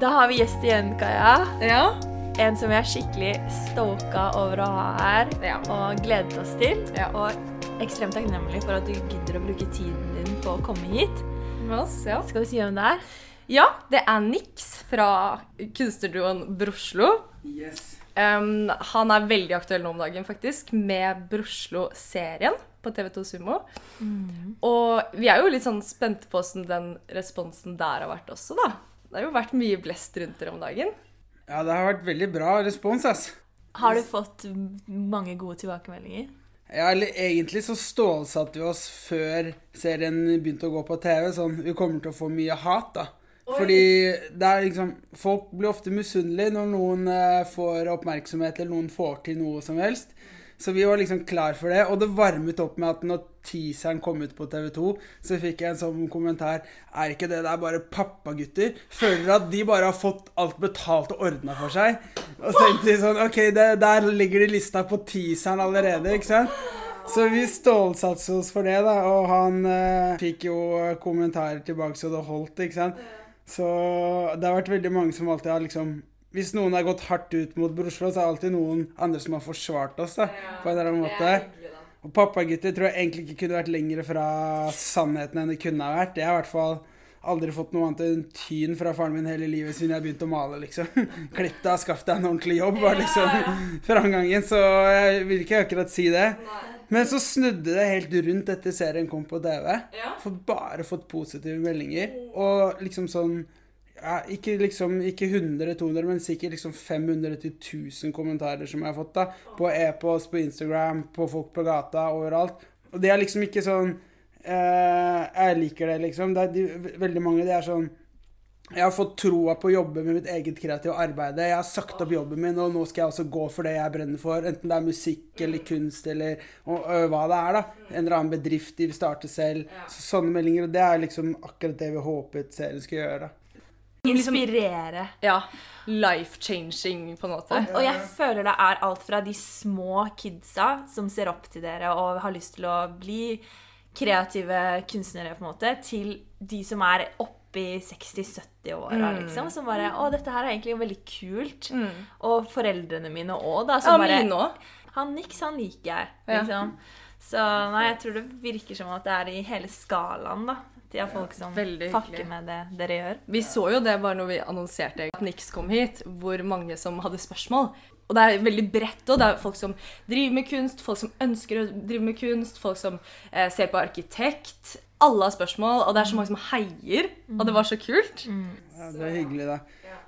Da har vi gjest igjen, Kaja. Ja. En som vi er skikkelig stoka over å ha her Ja. og gledet oss til. Ja. Og ekstremt takknemlig for at du gidder å bruke tiden din på å komme hit. Med oss, ja. Skal du si hvem det er? Ja, det er Nix fra kunstnerduoen Broslo. Yes. Um, han er veldig aktuell nå om dagen, faktisk, med Broslo-serien på TV2 Sumo. Og vi er jo litt sånn spente på hvordan den responsen der har vært også, da. Det har jo vært mye blest rundt dere om dagen. Ja, det har vært veldig bra respons, ass. Har du fått mange gode tilbakemeldinger? Ja, eller egentlig så stålsatte vi oss før serien begynte å gå på TV. Sånn, vi kommer til å få mye hat, da. Fordi det er liksom Folk blir ofte misunnelige når noen eh, får oppmerksomhet, eller noen får til noe som helst. Så vi var liksom klar for det. Og det varmet opp med at når teaseren kom ut på TV2, så fikk jeg en sånn kommentar Er ikke det der bare pappagutter? Føler at de bare har fått alt betalt og ordna for seg. Og så tenkte de sånn OK, det, der ligger de lista på teaseren allerede, ikke sant? Så vi stålsatser oss for det, da. Og han eh, fikk jo kommentarer tilbake så det holdt, ikke sant. Så det har vært veldig mange som alltid har liksom Hvis noen har gått hardt ut mot Broslo, så er det alltid noen andre som har forsvart oss, da. På en eller annen måte. Og pappagutter tror jeg egentlig ikke kunne vært lenger fra sannheten enn det kunne ha vært. Jeg har i hvert fall aldri fått noe annet enn tyn fra faren min hele livet siden jeg begynte å male, liksom. Klipp deg, skaff deg en ordentlig jobb, var liksom framgangen. Så jeg vil ikke akkurat si det. Men så snudde det helt rundt etter serien kom på TV. For bare fått positive meldinger. Og liksom sånn ja, ikke liksom ikke 100-200, men sikkert liksom 500-1000 kommentarer som jeg har fått. da På e-post, på Instagram, på folk på gata, overalt. Og det er liksom ikke sånn eh, Jeg liker det, liksom. Det er de, veldig mange det er sånn jeg har fått troa på å jobbe med mitt eget kreative arbeid. Jeg har sagt opp jobben min, og nå skal jeg også gå for det jeg brenner for. Enten det er musikk eller kunst eller og, og, hva det er, da. En eller annen bedrift de vil starte selv. Så, sånne meldinger. Og det er liksom akkurat det vi håpet serien skulle gjøre. da. Inspirere. Ja. Life-changing, på en måte. Og, og jeg føler det er alt fra de små kidsa som ser opp til dere og har lyst til å bli kreative kunstnere, på en måte, til de som er oppe i 60-70-åra, liksom. Som bare Å, dette her er egentlig veldig kult. Og foreldrene mine òg, da. Ja, bare mine også. Han Nix, han liker jeg, Ja. liksom. Så nei, jeg tror det virker som at det er i hele skalaen, da. De har folk som veldig fucker hyggelig. med det dere gjør. Vi så jo det bare når vi annonserte at Nix kom hit, hvor mange som hadde spørsmål. Og det er veldig bredt òg. Det er folk som driver med kunst, folk som ønsker å drive med kunst, folk som eh, ser på arkitekt. Alle har spørsmål, og det er så mange som heier. Og det var så kult. Ja, det er hyggelig, da.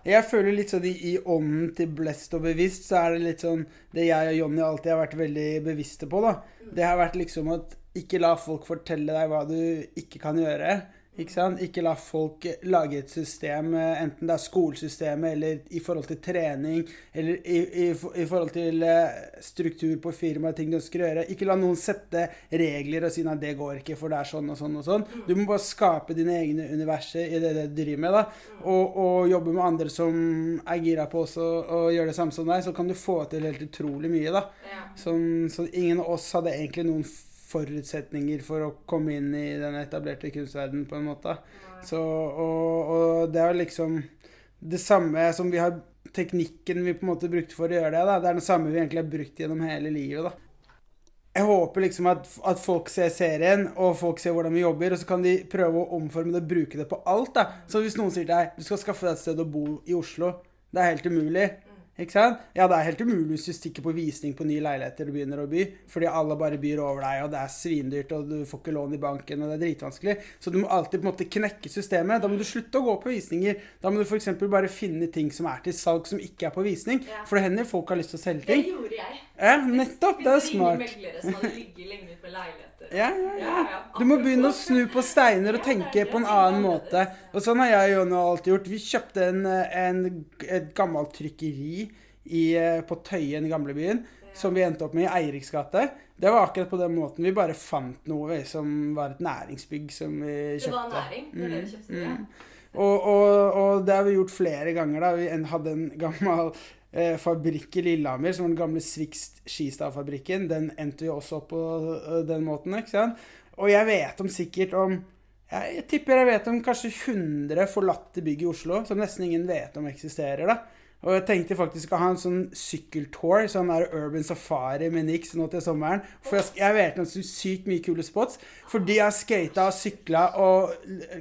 Jeg føler litt sånn i, i ånden til Blest og bevisst, så er det litt sånn Det jeg og Jonny alltid har vært veldig bevisste på, da. Det har vært liksom at ikke la folk fortelle deg hva du ikke kan gjøre. Ikke sant? Ikke la folk lage et system, eh, enten det er skolesystemet eller i forhold til trening, eller i, i, i forhold til eh, struktur på firmaet, ting du ønsker å gjøre. Ikke la noen sette regler og si nei, det går ikke, for det er sånn og sånn og sånn. Du må bare skape dine egne universer i det, det du driver med, da. Og, og jobbe med andre som er gira på også å gjøre det samme som deg, så kan du få til helt utrolig mye, da. Sånn, så ingen av oss hadde egentlig noen forutsetninger for å komme inn i den etablerte kunstverdenen, på en måte. Så, og, og det er liksom det samme som vi har Teknikken vi på en måte brukte for å gjøre det, da, det er det samme vi egentlig har brukt gjennom hele livet. da. Jeg håper liksom at, at folk ser serien, og folk ser hvordan vi jobber, og så kan de prøve å omforme det og bruke det på alt. da. Så hvis noen sier til deg du skal skaffe deg et sted å bo i Oslo, det er helt umulig. Ikke sant? Ja, det er helt umulig hvis du stikker på visning på nye leiligheter og begynner å by, fordi alle bare byr over deg, og det er svindyrt, og du får ikke lån i banken, og det er dritvanskelig. Så du må alltid på en måte knekke systemet. Da må du slutte å gå på visninger. Da må du f.eks. bare finne ting som er til salg som ikke er på visning. For det hender folk har lyst til å selge ting. gjorde jeg. Ja, nettopp. Det er smart. Ja, ja, ja. Du må begynne å snu på steiner og tenke på en annen måte. Og sånn har jeg og Jonny alltid gjort. Vi kjøpte en, en, et gammelt trykkeri i, eh, på Tøyen i gamlebyen. Som vi endte opp med i Eiriks gate. Det var akkurat på den måten. Vi bare fant noe som var et næringsbygg som vi kjøpte. Det var næring, dere kjøpte det. Og, og, og det har vi gjort flere ganger. da. Vi hadde en gammel eh, fabrikk i Lillehammer, som var den gamle Svikst Skistadfabrikken. Den endte jo også opp på uh, den måten. ikke sant? Og jeg vet om sikkert om jeg, jeg tipper jeg vet om kanskje 100 forlatte bygg i Oslo som nesten ingen vet om eksisterer. da. Og jeg tenkte faktisk å ha en sånn sykkeltour, sånn der urban safari med Nix nå til sommeren. For jeg, jeg vet om så sykt mye kule spots. Fordi jeg har skata og sykla og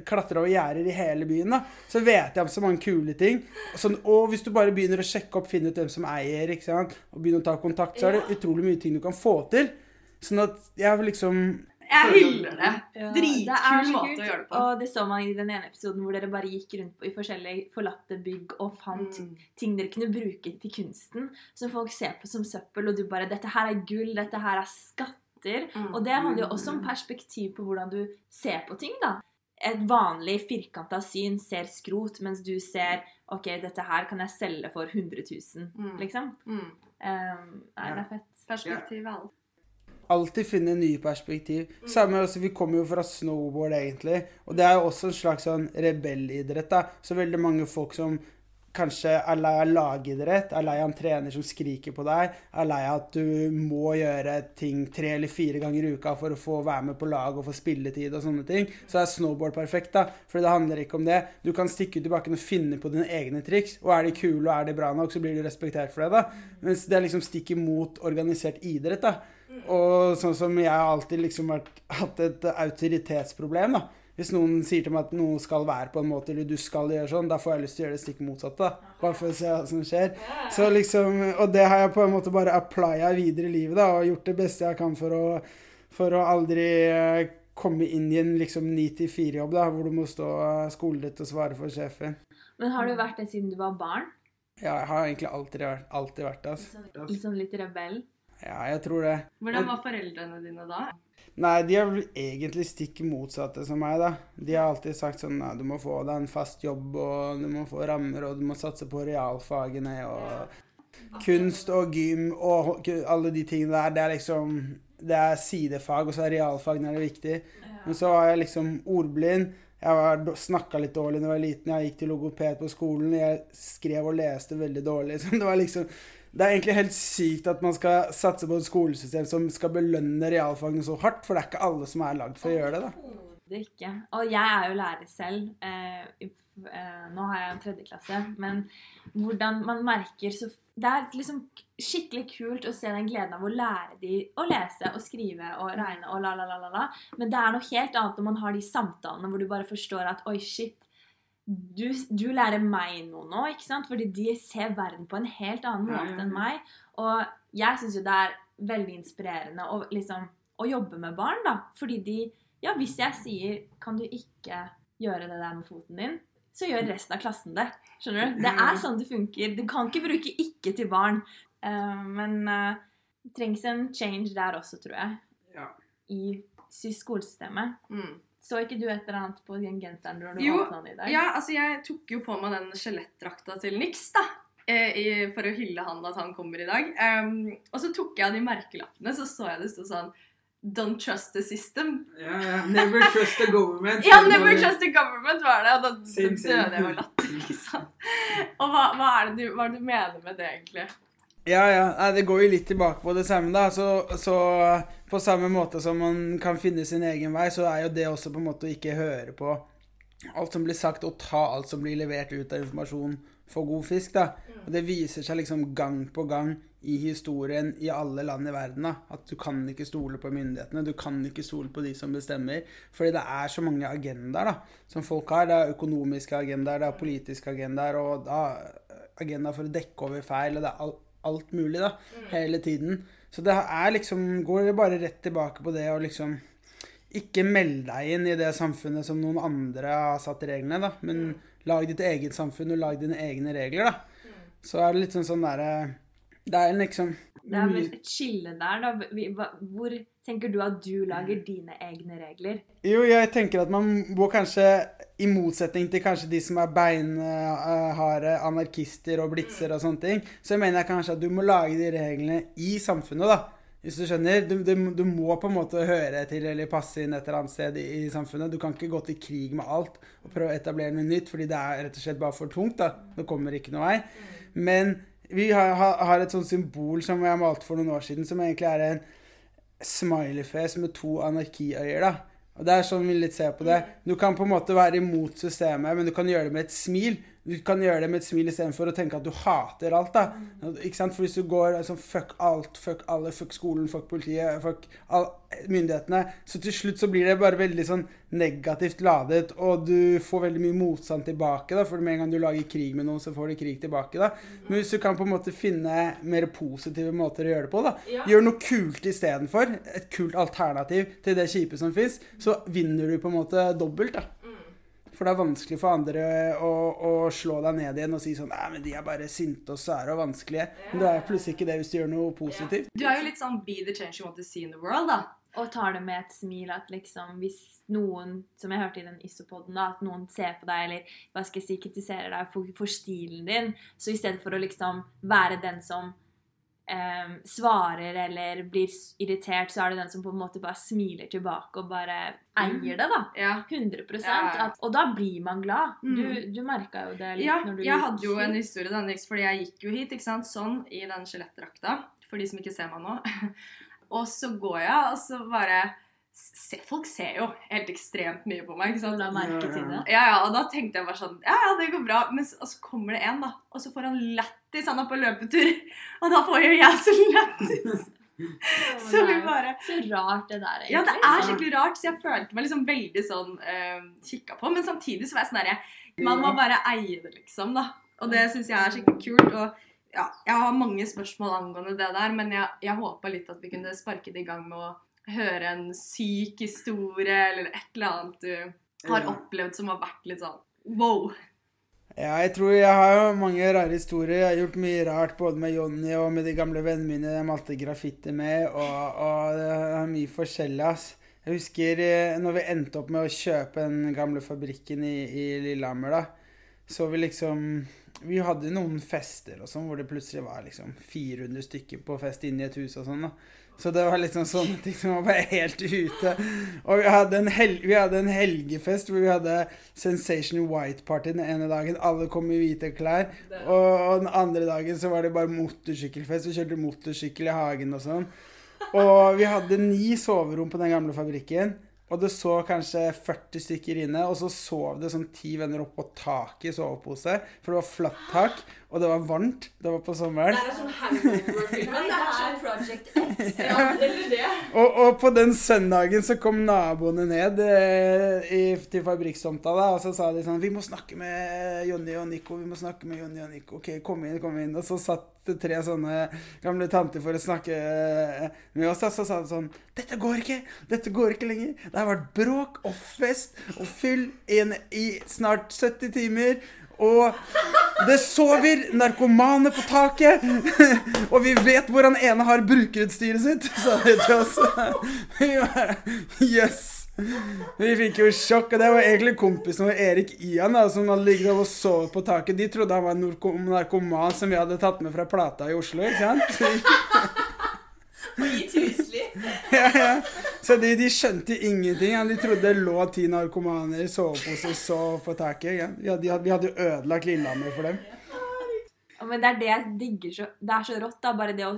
klatra over gjerder i hele byen, da, så vet jeg om så mange kule ting. Sånn, og hvis du bare begynner å sjekke opp, finne ut hvem som eier, ikke sant, og begynner å ta kontakt, så er det utrolig mye ting du kan få til. Sånn at jeg liksom Jeg hyller det. Ja, Dritkul det er måte kult. å gjøre det på. Og det så man i den ene episoden hvor dere bare gikk rundt i forskjellige forlatte bygg og fant Mm. ting dere kunne bruke til kunsten, som folk ser på som søppel, og du bare 'Dette her er gull. Dette her er skatter'. Mm. Og det handler jo også om perspektiv på hvordan du ser på ting, da. Et vanlig firkanta syn ser skrot, mens du ser 'OK, dette her kan jeg selge for 100 000', Mm. liksom. Mm. Um, nei, det er fett. Perspektiv er alt. Alltid finne nye perspektiv. Samme også, Vi kommer jo fra snowboard, egentlig. Og det er jo også en slags sånn rebellidrett. da. Så veldig mange folk som kanskje er lei av lagidrett, er lei av en trener som skriker på deg, er lei av at du må gjøre ting tre eller fire ganger i uka for å få være med på lag og få spilletid og sånne ting, så er snowboard perfekt. da. For det handler ikke om det. Du kan stikke ut i bakken og finne på dine egne triks, og er de kule og er de bra nok, så blir du respektert for det. da. Mens det er liksom stikk imot organisert idrett. da. Og sånn som jeg har alltid liksom hatt et autoritetsproblem, da. Hvis noen sier til meg at noe skal være på en måte, eller du skal gjøre sånn, da får jeg lyst til å gjøre det stikk motsatte. da. Bare for å se hva som skjer. Så liksom, Og det har jeg på en måte bare applya videre i livet, da, og gjort det beste jeg kan for å, for å aldri eh, komme inn i en liksom 9-4-jobb, da, hvor du må stå skolen ditt og svare for sjefen. Men har du vært det siden du var barn? Ja, jeg har egentlig alltid vært, alltid vært det. Altså. Litt sånn litt rebell? Ja, jeg tror det. Hvordan var foreldrene dine da? Nei, de er vel egentlig stikk motsatte som meg, da. De har alltid sagt sånn Nei, du må få deg en fast jobb, og du må få rammer, og du må satse på realfagene, og kunst og gym og alle de tingene der. Det er liksom Det er sidefag, og så er realfagene er det viktig. Men så var jeg liksom ordblind. Jeg snakka litt dårlig da jeg var liten. Jeg gikk til logoped på skolen. Jeg skrev og leste veldig dårlig. Så det var liksom det er egentlig helt sykt at man skal satse på et skolesystem som skal belønne realfagene så hardt, for det er ikke alle som er lagd for å gjøre det. da. Det ikke. Og jeg er jo lærer selv. Eh, eh, nå har jeg en tredjeklasse. Men hvordan man merker så Det er liksom skikkelig kult å se den gleden av å lære de å lese og skrive og regne og la, la, la, la, la. Men det er noe helt annet når man har de samtalene hvor du bare forstår at oi, shit. Du, du lærer meg noe nå, ikke sant? Fordi de ser verden på en helt annen måte enn meg. Og jeg syns jo det er veldig inspirerende å, liksom, å jobbe med barn, da. Fordi de Ja, hvis jeg sier 'Kan du ikke gjøre det der med foten din?' så gjør resten av klassen det. Skjønner du? Det er sånn det funker. Du kan ikke bruke 'ikke' til barn. Uh, men uh, det trengs en change der også, tror jeg. Ja. I sy- skolesystemet. Mm. Så ikke du et eller annet på den genseren når du Jo, åpna den i dag? Ja, altså jeg tok jo på meg den skjelettdrakta til Nix, da. eh, i- For å hylle han at han kommer i dag. Um, og så tok jeg av de merkelappene, så så jeg det sto sånn Don't trust the system. Ja, yeah. Never trust the government. Ja, never trust the government var det. Og da, døde jeg av latter. ikke sant? Og hva, hva, er det du, hva er det du mener med det, egentlig? Ja, ja. Nei, det går jo litt tilbake på det samme, da. Så, så på samme måte som man kan finne sin egen vei, så er jo det også på en måte å ikke høre på alt som blir sagt, og ta alt som blir levert ut av informasjon for god fisk, da. Og det viser seg liksom gang på gang i historien i alle land i verden da, at du kan ikke stole på myndighetene. Du kan ikke stole på de som bestemmer. Fordi det er så mange agendaer da, som folk har. Det er økonomiske agendaer, det er politiske agendaer, og da agenda for å dekke over feil. og det er alt alt mulig, da. Hele tiden. Så det er liksom Går bare rett tilbake på det å liksom ikke melde deg inn i det samfunnet som noen andre har satt reglene, da. Men lag ditt eget samfunn, og lag dine egne regler, da. Så er det litt sånn sånn derre Det er liksom Det er vel et skille der, da. Hvor tenker du at du lager dine egne regler? Jo, jeg tenker at man må kanskje, i motsetning til kanskje de som er beinharde anarkister og blitzer og sånne ting, så mener jeg kanskje at du må lage de reglene i samfunnet, da. Hvis du skjønner. Du, du, du må på en måte høre til eller passe inn et eller annet sted i, i samfunnet. Du kan ikke gå til krig med alt og prøve å etablere noe nytt, fordi det er rett og slett bare for tungt. da. Det kommer ikke noe vei. Men vi har, har, et sånt symbol som jeg malte for noen år siden, som egentlig er en smileyface med to anarkiøyer, da. Og det er sånn vi litt ser på det. Du kan på en måte være imot systemet, men du kan gjøre det med et smil. Du kan gjøre det med et smil istedenfor å tenke at du hater alt. da. Ikke sant? For hvis du går sånn fuck alt, fuck alle, fuck skolen, fuck politiet, fuck all, myndighetene, så til slutt så blir det bare veldig sånn negativt ladet, og du får veldig mye motstand tilbake. da, For med en gang du lager krig med noen, så får du krig tilbake. da. Men hvis du kan på en måte finne mer positive måter å gjøre det på, da, gjør noe kult istedenfor, et kult alternativ til det kjipe som fins, så vinner du på en måte dobbelt. da. For det er vanskelig for andre å, å, slå deg ned igjen og si sånn Nei, men de er bare sinte og sære og vanskelige. Men det er plutselig ikke det hvis du gjør noe positivt. Du er jo litt sånn be the change you want to see in the world, da. Og tar det med et smil at liksom hvis noen, som jeg hørte i den isopoden, da, at noen ser på deg eller hva skal jeg si, kritiserer deg for, for stilen din, så i stedet for å liksom være den som eh, svarer eller blir irritert, så er det den som på en måte bare smiler tilbake og bare eier det, da. Ja. 100 Ja, ja. at, Og da blir man glad. Mm. Du, du merka jo det litt Ja, når du jeg hadde jo en historie denne fordi jeg gikk jo hit ikke sant, sånn i den skjelettdrakta. For de som ikke ser meg nå. Og så går jeg, og så bare se, Folk ser jo helt ekstremt mye på meg. ikke sant? La merke til det. Ja, ja, og da tenkte jeg bare sånn Ja, ja, det går bra. Men så, og så kommer det en, da. Og så får han lættis. Han er på løpetur. Og da får jo jeg så lættis. Så vi bare Så rart det der, egentlig. Ja, det er skikkelig rart, så jeg følte meg liksom veldig sånn uh, kikka på. Men samtidig så var jeg sånn herre Man må bare eie det, liksom, da. Og det syns jeg er skikkelig kult. Og ja, jeg har mange spørsmål angående det der, men jeg, jeg håpa litt at vi kunne sparke det i gang med å høre en syk historie eller et eller annet du har opplevd som har vært litt sånn wow. Ja, jeg tror jeg har mange rare historier. Jeg har gjort mye rart både med Jonny og med de gamle vennene mine jeg malte graffiti med, og, og det er mye forskjellig, ass. Jeg husker eh, når vi endte opp med å kjøpe den gamle fabrikken i, i Lillehammer, da. Så vi liksom Vi hadde noen fester og sånn hvor det plutselig var liksom 400 stykker på fest inne i et hus og sånn, da. Så det var liksom sånne ting som var bare helt ute. Og vi hadde en, hel vi hadde en helgefest hvor vi hadde Sensation White Party den ene dagen. Alle kom i hvite klær. Og, og den andre dagen så var det bare motorsykkelfest. Vi kjørte motorsykkel i hagen og sånn. Og vi hadde ni soverom på den gamle fabrikken. Og det så kanskje 40 stykker inne, og så sov det sånn ti venner oppå taket i sovepose. For det var flatt tak, og det var varmt. Det var på sommeren. Det er sånn hangover-film. Det er sånn Project X. Ja, eller det. Og, og på den søndagen så kom naboene ned eh, i, til fabrikkstomta, da, og så sa de sånn 'Vi må snakke med Jonny og Nico.' vi må snakke med Jonny og Nico, ok, kom inn, kom inn. Og så satt det tre sånne gamle tanter for å snakke eh, med oss, og så sa de sånn 'Dette går ikke! Dette går ikke lenger. Det har vært bråk og fest og fyll inn i snart 70 timer.' Og det sover narkomane på taket! og vi vet hvor han ene har brukerutstyret sitt, sa de til oss. Jøss. Vi fikk jo sjokk, og det var egentlig kompisen vår Erik Ian da, som hadde ligget og sovet på taket. De trodde han var en narkoman som vi hadde tatt med fra Plata i Oslo, ikke sant? Så gitt husly. ja, ja. Så de, de skjønte ingenting. Ja. De trodde det lå ti narkomaner i sovepose og sov på taket. Ja. Vi, hadde, vi hadde ødelagt Lillehammer for dem. Ja, Men det er det jeg digger så Det er så rått, da. Bare det å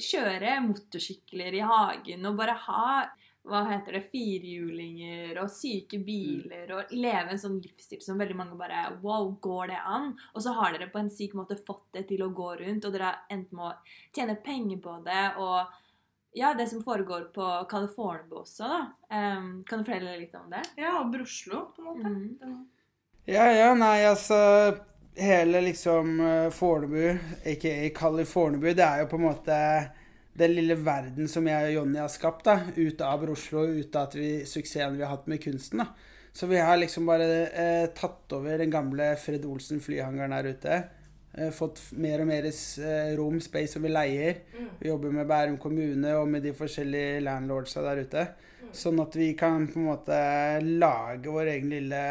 kjøre motorsykler i hagen og bare ha hva heter det, firehjulinger og syke biler og leve en sånn livsstil som veldig mange bare Wow, går det an? Og så har dere på en syk måte fått det til å gå rundt, og dere har endt med å tjene penger på det. og ja, det som foregår på California også, da. Um, kan du fortelle litt om det? Ja, og Broslo, på en måte. Mm. Ja, ja, nei, altså Hele liksom eh, Fornebu, aka California, det er jo på en måte den lille verden som jeg og Jonny har skapt, da. Ute av Oslo, ute av at vi, suksessen vi har hatt med kunsten, da. Så vi har liksom bare eh, tatt over den gamle Fred Olsen flyhangaren her ute. Eh, fått mer og mer eh, rom, space, som vi leier. Vi jobber med Bærum kommune og med de forskjellige landlordsa der ute. Sånn at vi kan på en måte lage vår egen lille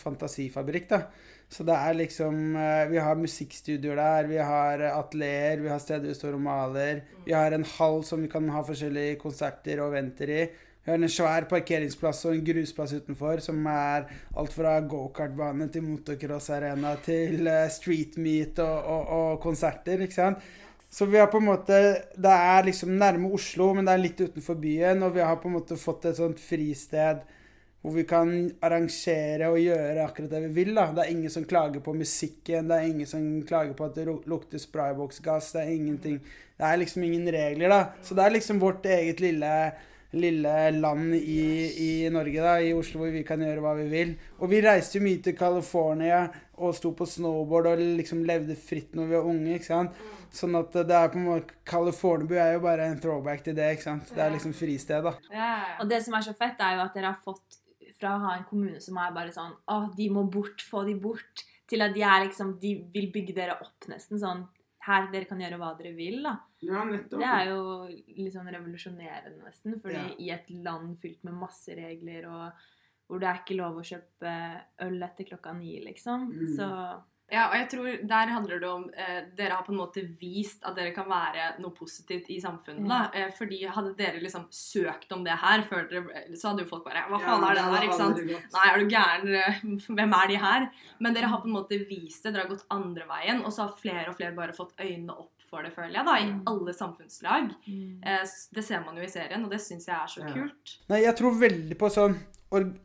fantasifabrikk, da. Så det er liksom eh, Vi har musikkstudioer der, vi har atelier, vi har steder vi står og maler. Vi har en hall som vi kan ha forskjellige konserter og venter i. Vi har en svær parkeringsplass og en grusplass utenfor som er alt fra gokartbane til motocrossarena til eh, street meet og, og, og konserter, ikke sant. Så vi har på en måte Det er liksom nærme Oslo, men det er litt utenfor byen, og vi har på en måte fått et sånt fristed hvor vi kan arrangere og gjøre akkurat det vi vil. da. Det er ingen som klager på musikken, det er ingen som klager på at det lukter sprayboksgass. Det er ingenting Det er liksom ingen regler, da. Så det er liksom vårt eget lille lille land i, i Norge, da, i Oslo, hvor vi kan gjøre hva vi vil. Og vi reiste jo mye til California og sto på snowboard og liksom levde fritt når vi var unge. ikke sant? Sånn at det er på en måte Californiabu er jo bare en throwback til det. ikke sant? Det er liksom fristed, da. Og det som er så fett, er jo at dere har fått fra å ha en kommune som er bare sånn Å, de må bort, få de bort, til at de er liksom De vil bygge dere opp nesten sånn Her, dere kan gjøre hva dere vil, da. Ja, nettopp. Det er jo litt sånn revolusjonerende, nesten. Fordi Ja. i et land fylt med masse regler, og hvor det er ikke lov å kjøpe øl etter klokka ni, liksom. Mm. Så Ja, og jeg tror der handler det om eh, Dere har på en måte vist at dere kan være noe positivt i samfunnet. da. Eh, fordi hadde dere liksom søkt om det her før dere Så hadde jo folk bare Hva faen er det der? ikke sant? Nei, er du gæren? Eh, Hvem er de her? Men dere har på en måte vist det. Dere har gått andre veien, og så har flere og flere bare fått øynene opp for det, føler jeg, da, i Mm. alle samfunnslag. mm. Eh, Det ser man jo i serien, og det syns jeg er så Ja. kult. Nei, jeg tror veldig på sånn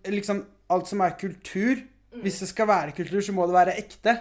liksom alt som er kultur. Hvis det skal være kultur, så må det være ekte.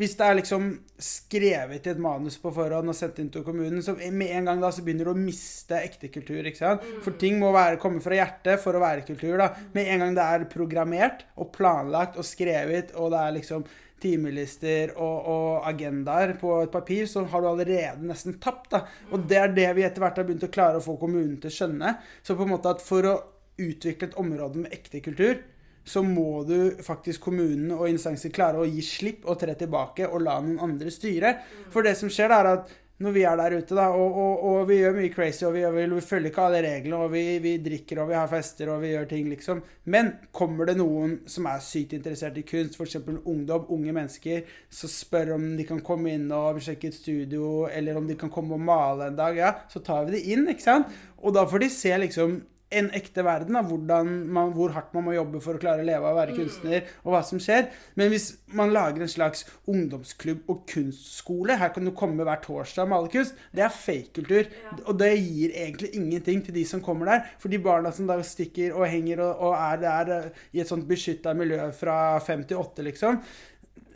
Hvis det er liksom skrevet i et manus på forhånd og sendt inn til kommunen, så med en gang da så begynner du å miste ekte kultur. ikke sant? For ting må være, komme fra hjertet for å være kultur. da. Med en gang det er programmert og planlagt og skrevet, og det er liksom timelister og, og agendaer på et papir, så har du allerede nesten tapt. da. Og det er det vi etter hvert har begynt å klare å få kommunen til å skjønne. Så på en måte at for å utvikle et område med ekte kultur, så må du faktisk kommunen og instanser klare å gi slipp og tre tilbake og la noen andre styre. For det som skjer, er at når vi er der ute, da, og, og, og vi gjør mye crazy, og vi, gjør- vi følger ikke alle reglene, og vi, vi drikker og vi har fester og vi gjør ting, liksom. Men kommer det noen som er sykt interessert i kunst, f.eks. ungdom, unge mennesker, så spør om de kan komme inn og sjekke et studio, eller om de kan komme og male en dag, ja, så tar vi det inn, ikke sant? Og da får de se liksom en ekte verden, da, man, hvor hardt man må jobbe for å klare å leve av å være kunstner, og hva som skjer. Men hvis man lager en slags ungdomsklubb og kunstskole, her kan du komme hver torsdag og male kunst, det er fake-kultur. Og det gir egentlig ingenting til de som kommer der. For de barna som da stikker og henger og, og er der eh, i et sånt beskytta miljø fra fem til åtte, liksom,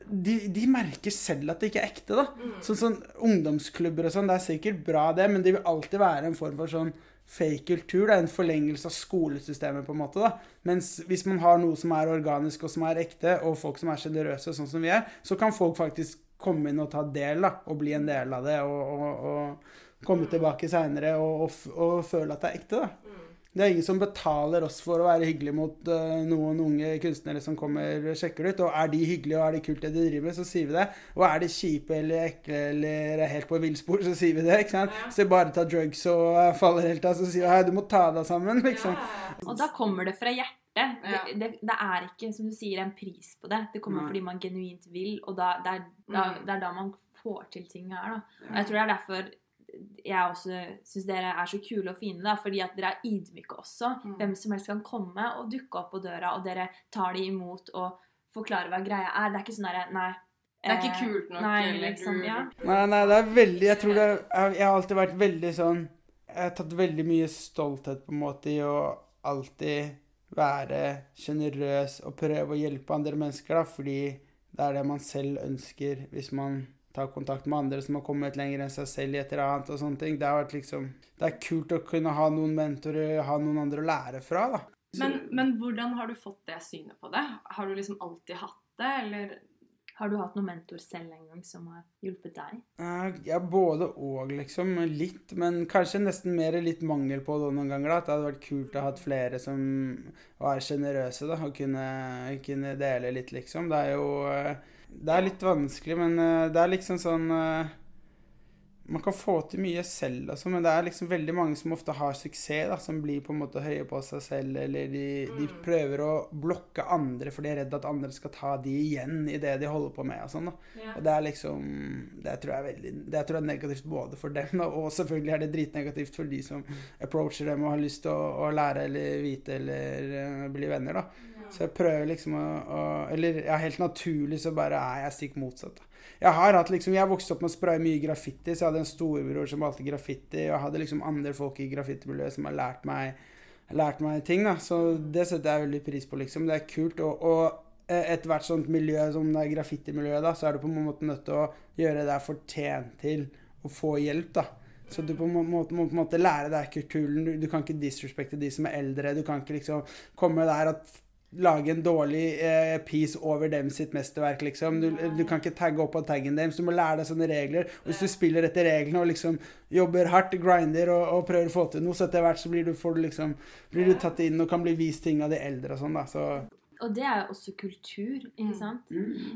de, de merker selv at det ikke er ekte. da. Sånn, sånn Ungdomsklubber og sånn, det er sikkert bra, det, men det vil alltid være en form for sånn fake kultur. Det er en forlengelse av skolesystemet, på en måte. da. Mens hvis man har noe som er organisk og som er ekte, og folk som er sjenerøse, sånn som vi er, så kan folk faktisk komme inn og ta del, da, og bli en del av det, og, og, og komme tilbake seinere og, og, og føle at det er ekte. da. Det er ingen som betaler oss for å være hyggelig mot eh, noen unge kunstnere som kommer og sjekker det ut. Og er de hyggelige og er de kult det de driver med, så sier vi det. Og er de kjipe eller ekle eller er helt på villspor, så sier vi det. ikke sant? Så de bare tar drugs og eh, faller helt av, så sier vi hei, du må ta deg sammen, liksom. Og da kommer det fra hjertet. Ja. Det, det, det er ikke, som du sier, en pris på det. Det kommer fordi man genuint vil, og da, det, er, da, Mm. det er da man får til ting her. Da. Og jeg tror det er derfor jeg også syns dere er så kule og fine, da, fordi at dere er ydmyke også. Mm. Hvem som helst kan komme og dukke opp på døra, og dere tar de imot og forklarer hva greia er. Det er ikke sånn derre Nei. Det er ikke eh, kult nok. Nei, liksom, ja. Nei, nei, det er veldig Jeg tror det Jeg, jeg har alltid vært veldig sånn Jeg har tatt veldig mye stolthet på en måte i å alltid være sjenerøs og prøve å hjelpe andre mennesker, da, fordi det er det man selv ønsker hvis man tar kontakt med andre som har kommet lenger enn seg selv i et eller annet og sånne ting. Det har vært liksom Det er kult å kunne ha noen mentorer, ha noen andre å lære fra, da. Men, men hvordan har du fått det synet på det? Har du liksom alltid hatt det, eller Har du hatt noen mentor selv en gang som har hjulpet deg? Eh, Ja, både og, liksom. Litt, men kanskje nesten mer litt mangel på det noen ganger. da, At det hadde vært kult å ha hatt flere som var sjenerøse, og kunne, kunne dele litt, liksom. Det er jo eh, Det er litt vanskelig, men eh, det er liksom sånn eh, Man kan få til mye selv, altså, men det er liksom veldig mange som ofte har suksess, da, som blir på en måte høye på seg selv, eller de, de prøver å blokke andre, for de er redd at andre skal ta de igjen i det de holder på med. og sånn da. Og det er liksom Det tror jeg er veldig Det tror jeg er negativt både for dem, da, og selvfølgelig er det dritnegativt for de som approacher dem og har lyst til å, å lære eller vite eller uh, bli venner, da. Så jeg prøver liksom å, å Eller ja, helt naturlig så bare er jeg stikk motsatt. da. Jeg har hatt liksom, jeg vokste opp med å spraye mye graffiti, så jeg hadde en storebror som valgte graffiti, og jeg hadde liksom andre folk i graffitimiljøet som har lært meg lært meg ting, da. Så det setter jeg veldig pris på, liksom. Det er kult. Og, og eh, ethvert sånt miljø som det er graffitimiljøet, da, så er du på en måte nødt til å gjøre deg fortjent til å få hjelp, da. Så du på en måte må på en måte lære deg kulturen. Du, du kan ikke disrespekte de som er eldre. Du kan ikke liksom komme der og lage en dårlig eh, piece over dem sitt mesterverk, liksom. Du, du kan ikke tagge opp på taggen deres. Du må lære deg sånne regler. Og hvis du spiller etter reglene og liksom jobber hardt, grinder og, og prøver å få til noe, så etter hvert så blir du, får du liksom, blir du tatt inn og kan bli vist ting av de eldre og sånn, da. Så Og det er jo også kultur, ikke Mm. sant?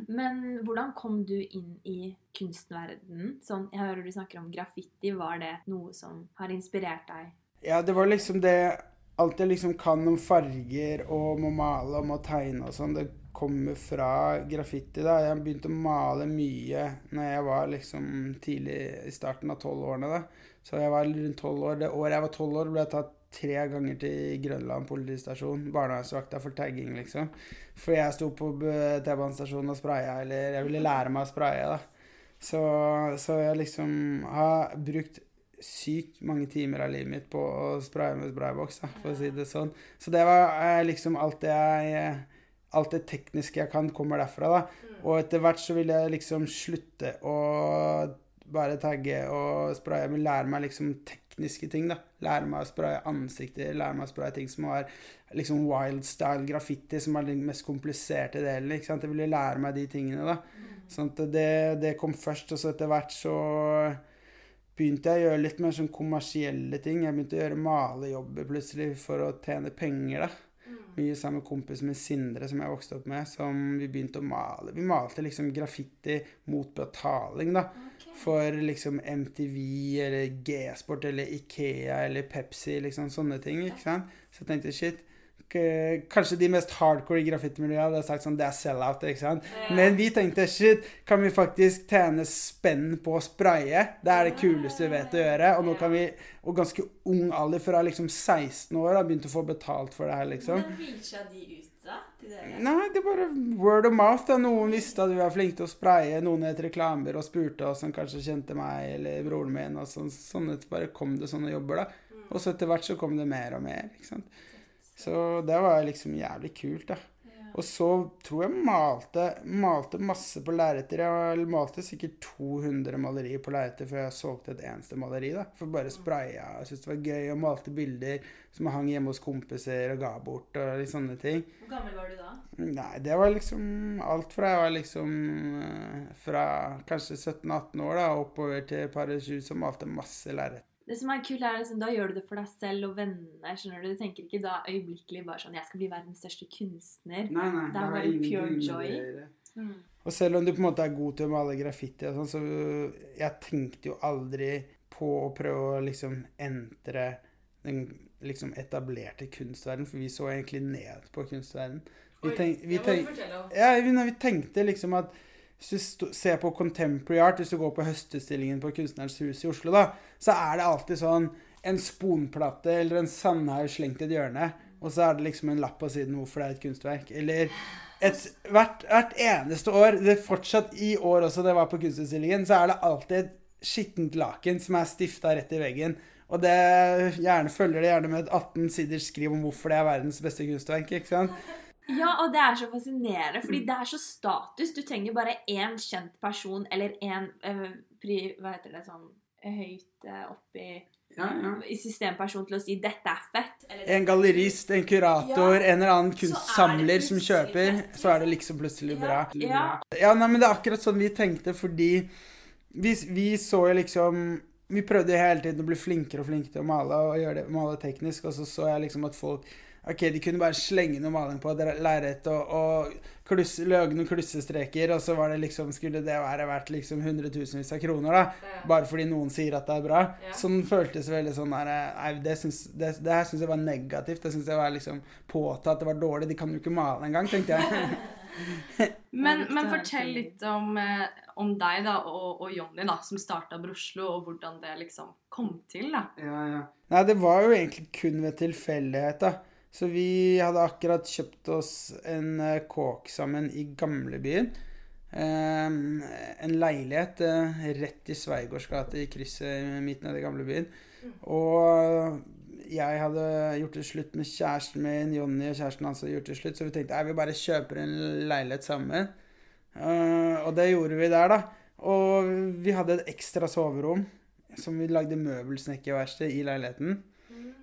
Men hvordan kom du inn i kunstverdenen? Sånn, jeg hører du snakker om graffiti. Var det noe som har inspirert deg? Ja, det var liksom det Alt jeg liksom kan om farger og om å male og om å tegne og sånn, det kommer fra graffiti. da. Jeg begynte å male mye når jeg var liksom tidlig i starten av tolvårene. da. Så jeg var rundt tolv år. Det året jeg var tolv år, ble jeg tatt tre ganger til Grønland politistasjon. Barnevernsvakta for tagging, liksom. For jeg sto på T-banestasjonen og spraya, eller jeg ville lære meg å spraye, da. Så, så jeg liksom har brukt sykt mange timer av livet mitt på å spraye med sprayboks, for å si det sånn. Så det var eh, liksom alt det jeg Alt det tekniske jeg kan, kommer derfra, da. Og etter hvert så ville jeg liksom slutte å bare tagge og spraye, men lære meg liksom tekniske ting, da. Lære meg å spraye ansikter, lære meg å spraye ting som var liksom wild style graffiti, som er den mest kompliserte delen, ikke sant. Jeg ville lære meg de tingene, da. Sånn at det, det kom først, og så etter hvert så begynte jeg å gjøre litt mer sånn kommersielle ting. Jeg begynte å gjøre malejobber plutselig for å tjene penger, da. Mye sammen med kompisen min Sindre, som jeg vokste opp med, som vi begynte å male. Vi malte liksom graffiti mot betaling, da. For liksom MTV eller G-sport eller Ikea eller Pepsi, liksom sånne ting, ikke sant. Så jeg tenkte shit. K- Kanskje de mest hardcore i graffitimiljøet hadde sagt sånn Det er sell-out, ikke sant. Men vi tenkte shit, kan vi faktisk tjene spenn på å spraye? Det er det kuleste vi vet å gjøre. Og nå kan vi, og ganske ung alder, fra liksom 16 år, har begynt å få betalt for det her, liksom. Hvordan reacha de ut, da? Til dere? Nei, det er bare word of mouth. da. Noen visste at vi var flinke til å spraye. Noen het reklamer og spurte oss som kanskje kjente meg eller broren min. og sånn, sånn bare kom det sånne jobber, da. Og så etter hvert så kom det mer og mer. ikke sant? Så det var liksom jævlig kult, da. Og så tror jeg malte, malte masse på lerreter. Jeg malte sikkert 200 malerier på lerreter før jeg solgte et eneste maleri. da. For bare spraya. Jeg syntes det var gøy og malte bilder som jeg hang hjemme hos kompiser og ga bort. og litt sånne ting. Hvor gammel var du da? Nei, det var liksom alt fra jeg var liksom eh, fra kanskje 17-18 år da, oppover til par 20 så malte masse lerret. Det som er kult, er liksom, Da gjør du det for deg selv og vennene. skjønner Du Du tenker ikke da øyeblikkelig bare sånn Jeg skal bli verdens største kunstner. Nei, nei, Det er bare pure joy. Mm. Og selv om du på en måte er god til å male graffiti og sånn, så jeg tenkte jo aldri på å prøve å liksom entre den liksom etablerte kunstverden, for vi så egentlig ned på kunstverden. Vi tenk, vi tenk, ja, vi tenkte liksom at hvis du ser på contemporary art, hvis du går på høstutstillingen på Kunstnerens hus i Oslo, da, så er det alltid sånn en sponplate eller en sandhaug slengt i et hjørne, og så er det liksom en lapp på siden hvorfor det er et kunstverk. Eller et, hvert, hvert eneste år, det er fortsatt i år også det var på kunstutstillingen, så er det alltid et skittent laken som er stifta rett i veggen. Og det gjerne følger det gjerne med et 18 siders skriv om hvorfor det er verdens beste kunstverk. ikke sant? Ja, og det er så fascinerende, fordi det er så status. Du trenger bare én kjent person eller én eh, Hva heter det sånn høyt eh, oppi i systemperson til å si 'dette er fett'. Eller En gallerist, en kurator, Ja. en eller annen er kunstsamler som kjøper, fett, så er det liksom plutselig bra. Ja. Ja, nei, men det er akkurat sånn vi tenkte, fordi vi, vi så jo liksom Vi prøvde jo hele tiden å bli flinkere og flinkere til å male og gjøre det, male teknisk, og så så jeg liksom at folk Ok, de kunne bare slenge noe maling på et lerret og, og klusse, lage noen klussestreker, og så var det liksom, skulle det være verdt liksom hundretusenvis av kroner, da. Bare fordi noen sier at det er bra. Ja. Sånn føltes veldig sånn der Nei, det, syns, det, det her syns jeg var negativt. Det syns jeg var liksom påtatt. Det var dårlig. De kan jo ikke male engang, tenkte jeg. Men, men fortell litt om, eh, om deg da, og, og Jonny, da, som starta Broslo, og hvordan det liksom kom til. da. Ja, ja. Nei, det var jo egentlig kun ved tilfeldighet, da. Så vi hadde akkurat kjøpt oss en eh, kåk sammen i gamlebyen. Ehm, en leilighet eh, rett i Sveigårds gate, i krysset midt nede i gamlebyen. Og jeg hadde gjort det slutt med kjæresten min, Jonny og kjæresten hans hadde gjort det slutt, så vi tenkte vi bare kjøper en leilighet sammen. Eh, og det gjorde vi der, da. Og vi hadde et ekstra soverom som vi lagde møbelsnekkerverksted i leiligheten.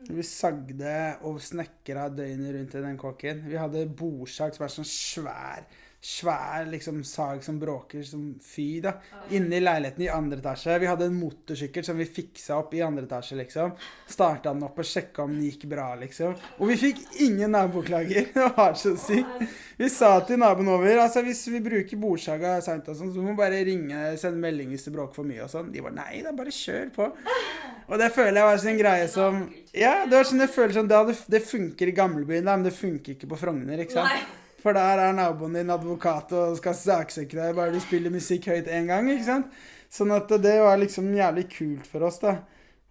Vi sagde og snekra døgnet rundt i den kåken. Vi hadde bordsag som er sånn svær svær liksom sag som bråker som fy, da. Inne i leiligheten i andre etasje. Vi hadde en motorsykkel som vi fiksa opp i andre etasje, liksom. Starta den opp og sjekka om den gikk bra, liksom. Og vi fikk ingen naboklager. Det var så sykt. Vi sa til naboen over altså hvis vi bruker bordsaga seint og sånn, så må vi bare ringe, sende melding hvis det bråker for mye og sånn. De var nei da, bare kjør på. Og det føler jeg var sånn greie som Ja, det var sånn jeg føler sånn Det, det funker i gamlebyen, da, men det funker ikke på Frogner, ikke sant. For der er naboen din advokat og skal saksøke deg bare du spiller musikk høyt én gang. ikke sant? Sånn at det var liksom jævlig kult for oss, da.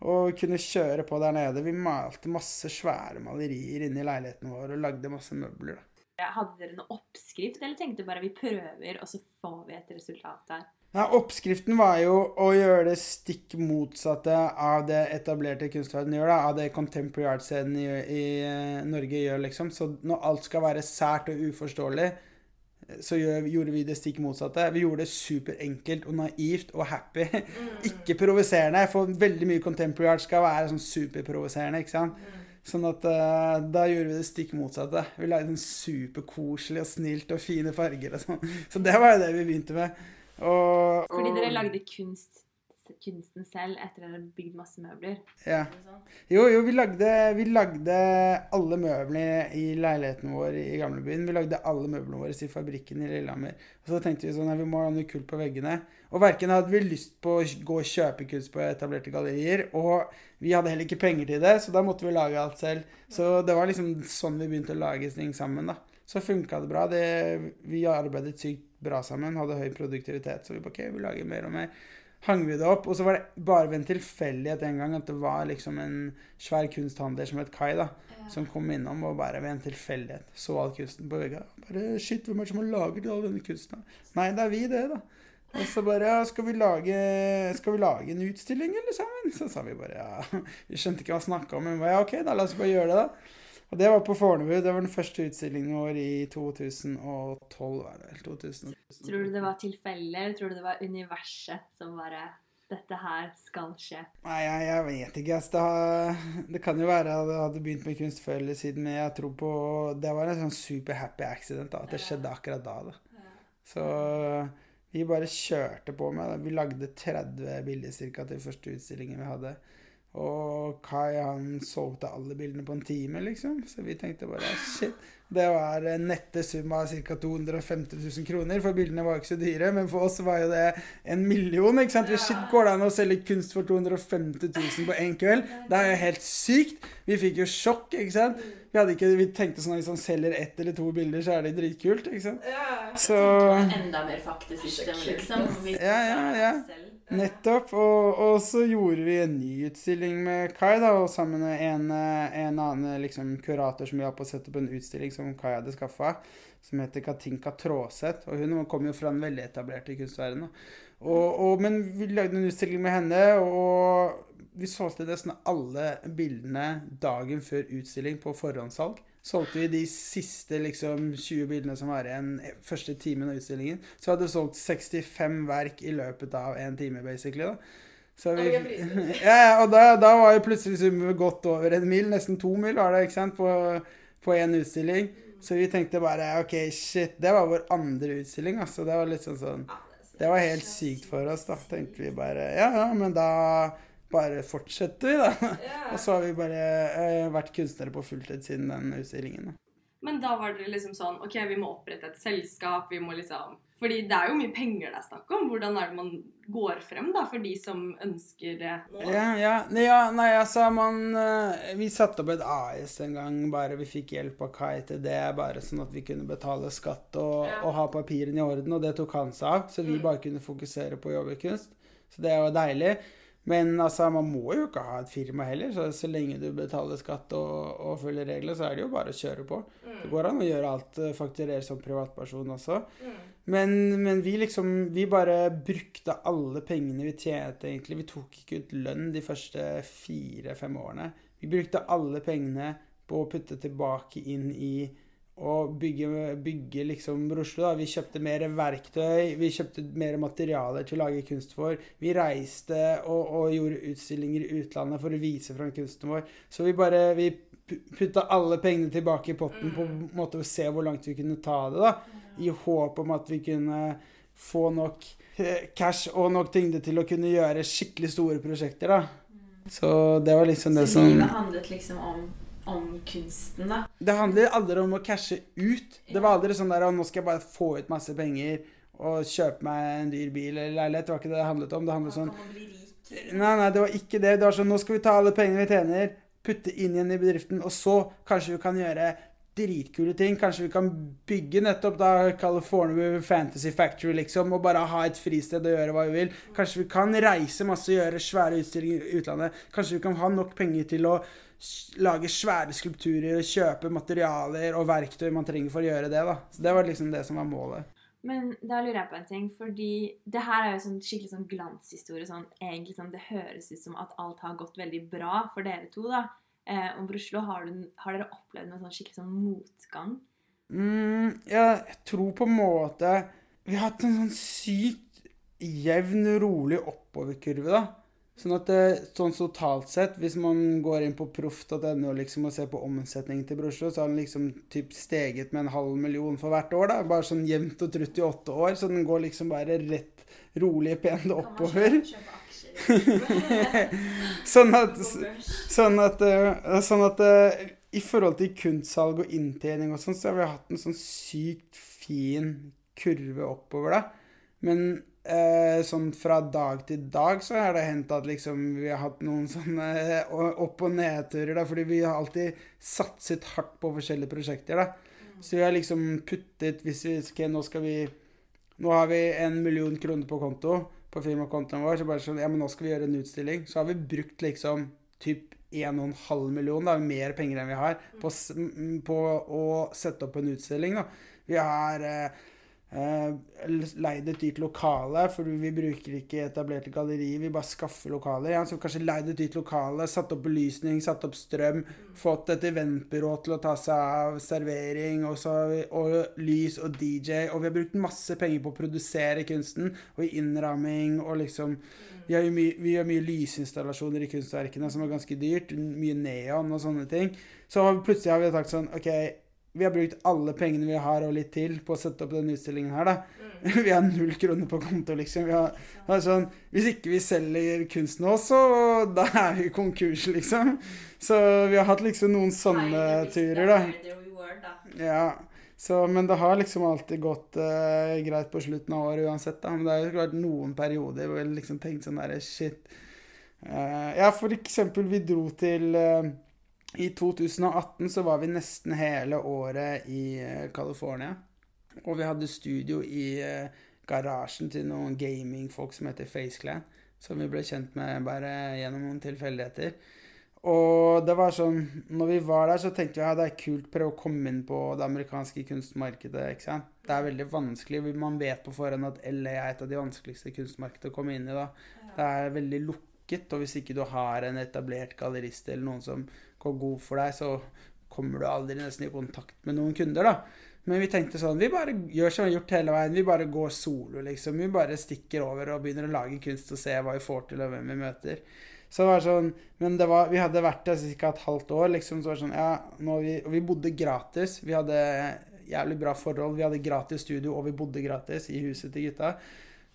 Å kunne kjøre på der nede. Vi malte masse svære malerier inni leiligheten vår og lagde masse møbler. da. Hadde dere noen oppskrift, eller tenkte bare vi prøver, og så får vi et resultat der? Ja, oppskriften var jo å gjøre det stikk motsatte av det etablerte kunstverdenen gjør, da, av det contemporary art-scenen i, i, eh, Norge gjør, liksom. Så når alt skal være sært og uforståelig, så gjør, gjorde vi det stikk motsatte. Vi gjorde det superenkelt og naivt og happy. Mm. Ikke provoserende, for veldig mye contemporary art skal være sånn superprovoserende, ikke sant. Mm. Sånn at uh, da gjorde vi det stikk motsatte. Vi lagde en superkoselig og snilt og fine farger og sånn. Så det var jo det vi begynte med. Og, Fordi dere lagde kunst, kunsten selv etter at dere hadde bygd masse møbler? Ja. Jo, jo, vi lagde, vi lagde alle møblene i leiligheten vår i gamlebyen. Vi lagde alle møblene våre i fabrikken i Lillehammer. Og så tenkte vi sånn at vi må ha noe kult på veggene. Og verken hadde vi lyst på å gå og kjøpe kunst på etablerte gallerier, og vi hadde heller ikke penger til det, så da måtte vi lage alt selv. Så det var liksom sånn vi begynte å lage ting sammen, da. Så funka det bra. Det, vi arbeidet sykt bra sammen, hadde høy produktivitet. Så vi bare OK, vi lager mer og mer. Hang vi det opp. Og så var det bare ved en tilfeldighet en gang at det var liksom en svær kunsthandler som het Kai, da. Ja. Som kom innom og bare ved en tilfeldighet så all kunsten på vegga. Bare Shit, hvem er det som har laget all denne kunsten? Nei, det er vi, det, da. Og så bare ja, skal vi, lage, skal vi lage en utstilling, eller sammen? Så sa vi bare ja. Vi skjønte ikke hva han snakka om, men vi bare ja, OK, da la oss bare gjøre det, da. Og det var på Fornebu. Det var den første utstillingen vår i 2012. var det vel, 2000. Tror du det var tilfeldig, eller tror du det var universet som bare dette her skal skje? Nei, jeg, jeg vet ikke. Det, det, kan jo være at jeg hadde begynt med kunst før eller siden, men jeg tror på Det var en sånn super happy accident da, at det skjedde akkurat da. da. Så vi bare kjørte på med det. Vi lagde 30 bilder cirka til første utstillingen vi hadde. Og Kai han solgte alle bildene på en time, liksom. Så vi tenkte bare shit. Det var en nette sum av ca. 250 000 kroner, for bildene var ikke så dyre. Men for oss var jo det en million. ikke sant? Shit, Går det an å selge kunst for 250 000 på én kveld? Det er jo helt sykt. Vi fikk jo sjokk, ikke sant. Vi, hadde ikke, vi tenkte sånn at hvis han selger ett eller to bilder, så er det dritkult. ikke sant? Ja. Så Enda mer faktesystem, liksom. Ja, ja, ja. Nettopp. Og, og, så gjorde vi en ny utstilling med Kai, da, og sammen med en, en annen liksom, kurator som hjalp å sette opp en utstilling som Kai hadde skaffa, som heter Katinka Tråseth. Og hun kom jo fra den veldig etablert Og, kunstverdenen. men vi lagde en utstilling med henne, og vi solgte nesten alle bildene dagen før utstilling på forhåndssalg solgte vi de siste liksom, 20 bildene som var igjen første timen av utstillingen. Så hadde vi solgt 65 verk i løpet av en time, basically. da. Så vi, ja, og da, da var jo plutselig summen godt over en mil. Nesten to mil var det ikke sant, på én utstilling. Så vi tenkte bare OK, shit. Det var vår andre utstilling. altså. Det var litt sånn sånn Det var helt sykt for oss, da. Tenkte vi bare Ja, ja, men da bare fortsetter vi, da. Yeah. og så har vi bare eh, vært kunstnere på fulltid siden den utstillingen. Da. Men da var dere liksom sånn OK, vi må opprette et selskap, vi må liksom Fordi det er jo mye penger det er snakk om. Hvordan er det man går frem, da, for de som ønsker det? Ja, ja. ja nei, altså, man uh, Vi satte opp et AS en gang, bare vi fikk hjelp av Kai til det. Bare sånn at vi kunne betale skatt og, ja. og ha papirene i orden, og det tok han seg av. Så vi mm. bare kunne fokusere på å jobbe kunst. Så det var deilig. Men altså, man må jo ikke ha et firma heller. Så, så lenge du betaler skatt og, og, følger regler, så er det jo bare å kjøre på. Mm. Det går an å gjøre alt, eh, fakturere som privatperson også. Mm. Men, men, vi liksom Vi bare brukte alle pengene vi tjente, egentlig. Vi tok ikke ut lønn de første fire-fem årene. Vi brukte alle pengene på å putte tilbake inn i å bygge, bygge liksom Oslo. Da. Vi kjøpte mer verktøy, vi kjøpte mer materialer til å lage kunst for. Vi reiste og, og gjorde utstillinger i utlandet for å vise fram kunsten vår. Så vi bare vi putta alle pengene tilbake i potten på en måte å se hvor langt vi kunne ta det. da. I håp om at vi kunne få nok eh, cash og nok tyngde til å kunne gjøre skikkelig store prosjekter. da. Så det var liksom det som Så livet handlet liksom om, om kunsten, da. Det handler aldri om å cashe ut. Det var aldri sånn der «Å, nå skal jeg bare få ut masse penger og kjøpe meg en dyr bil eller leilighet. Det var ikke det det handlet om. Det handlet sånn. Nei, nei, det var ikke det. Det var sånn Nå skal vi ta alle pengene vi tjener, putte inn igjen i bedriften, og så kanskje vi kan gjøre dritkule ting. Kanskje vi kan bygge nettopp da California Fantasy Factory, liksom, og bare ha et fristed og gjøre hva vi vil. Kanskje vi kan reise masse og gjøre svære utstillinger i utlandet. Kanskje vi kan ha nok penger til å lage svære skulpturer og kjøpe materialer og verktøy man trenger for å gjøre det, da. Så det var liksom det som var målet. Men da lurer jeg på en ting, fordi det her er jo sånn skikkelig sånn glanshistorie. Sånn, egentlig sånn, Det høres ut som at alt har gått veldig bra for dere to. da. Eh, om Bruslo, har, du, har dere opplevd noe sånn skikkelig sånn motgang? Mm, jeg tror på en måte Vi har hatt en sånn sykt jevn, rolig oppoverkurve, da. Sånn at det, sånn totalt sett, hvis man går inn på proff.no liksom, og ser på omsetningen til Broslo, så har den liksom typ steget med en halv million for hvert år. da, Bare sånn jevnt og trutt i åtte år. Så den går liksom bare rett, rolig, pent oppover. Sånn at, sånn at, eh, sånn at eh, i forhold til kunstsalg og inntjening og sånn, så har vi hatt en sånn sykt fin kurve oppover, da. Men eh, sånn fra dag til dag så har det hendt at liksom vi har hatt noen sånne eh, opp- og nedturer, da, fordi vi har alltid satset hardt på forskjellige prosjekter, da. Så vi har liksom puttet Hvis vi Ok, nå skal vi Nå har vi en million kroner på konto, på firmakontoen vår, så bare sånn Ja, men nå skal vi gjøre en utstilling. Så har vi brukt liksom typ 1,5 million, da, mer penger enn vi har, på, på å sette opp en utstilling, da. Vi har eh, leid et dyrt lokale, for vi bruker ikke etablerte gallerier, vi bare skaffer lokaler. Ja, så kanskje leid et dyrt lokale, satt opp belysning, satt opp strøm, fått et eventbyrå til å ta seg av servering, og, så, og lys og DJ, og vi har brukt masse penger på å produsere kunsten, og i innramming, og liksom vi, har jo mye, vi gjør mye lysinstallasjoner i kunstverkene som er ganske dyrt, mye neon og sånne ting. Så plutselig har vi sagt sånn, ok, vi har brukt alle pengene vi har og litt til på å sette opp denne utstillingen her, da. Vi har null kroner på konto, liksom. Vi har, sånn, hvis ikke vi selger kunst nå, så da er vi konkurs, liksom. Så vi har hatt liksom noen sånne turer, da. Det reward, da. Ja, så, men det har liksom alltid gått uh, greit på slutten av året uansett, da. Men det har jo vært noen perioder hvor jeg liksom tenkte sånn derre shit. Uh, ja, for eksempel, vi dro til eh, I 2018 så var vi nesten hele året i eh, California. Og vi hadde studio i eh, garasjen til noen gamingfolk som heter FaceClan. Som vi ble kjent med bare gjennom noen tilfeldigheter. Og det var sånn Når vi var der, så tenkte vi ja, det er kult prøve å komme inn på det amerikanske kunstmarkedet. ikke sant? Det er veldig vanskelig. Man vet på forhånd at LA er et av de vanskeligste kunstmarkedene å komme inn i. da. Det er veldig lukket, og hvis ikke du har en etablert gallerist eller noen som går god for deg, så kommer du aldri nesten i kontakt med noen kunder, da. Men vi tenkte sånn Vi bare gjør som vi har gjort hele veien. Vi bare går solo, liksom. Vi bare stikker over og begynner å lage kunst og se hva vi får til, og hvem vi møter. Så det var sånn Men det var, vi hadde vært der ca. et halvt år, liksom. Så var det sånn Ja, vi Og vi bodde gratis. Vi hadde jævlig bra forhold. Vi hadde gratis studio, og vi bodde gratis i huset til gutta.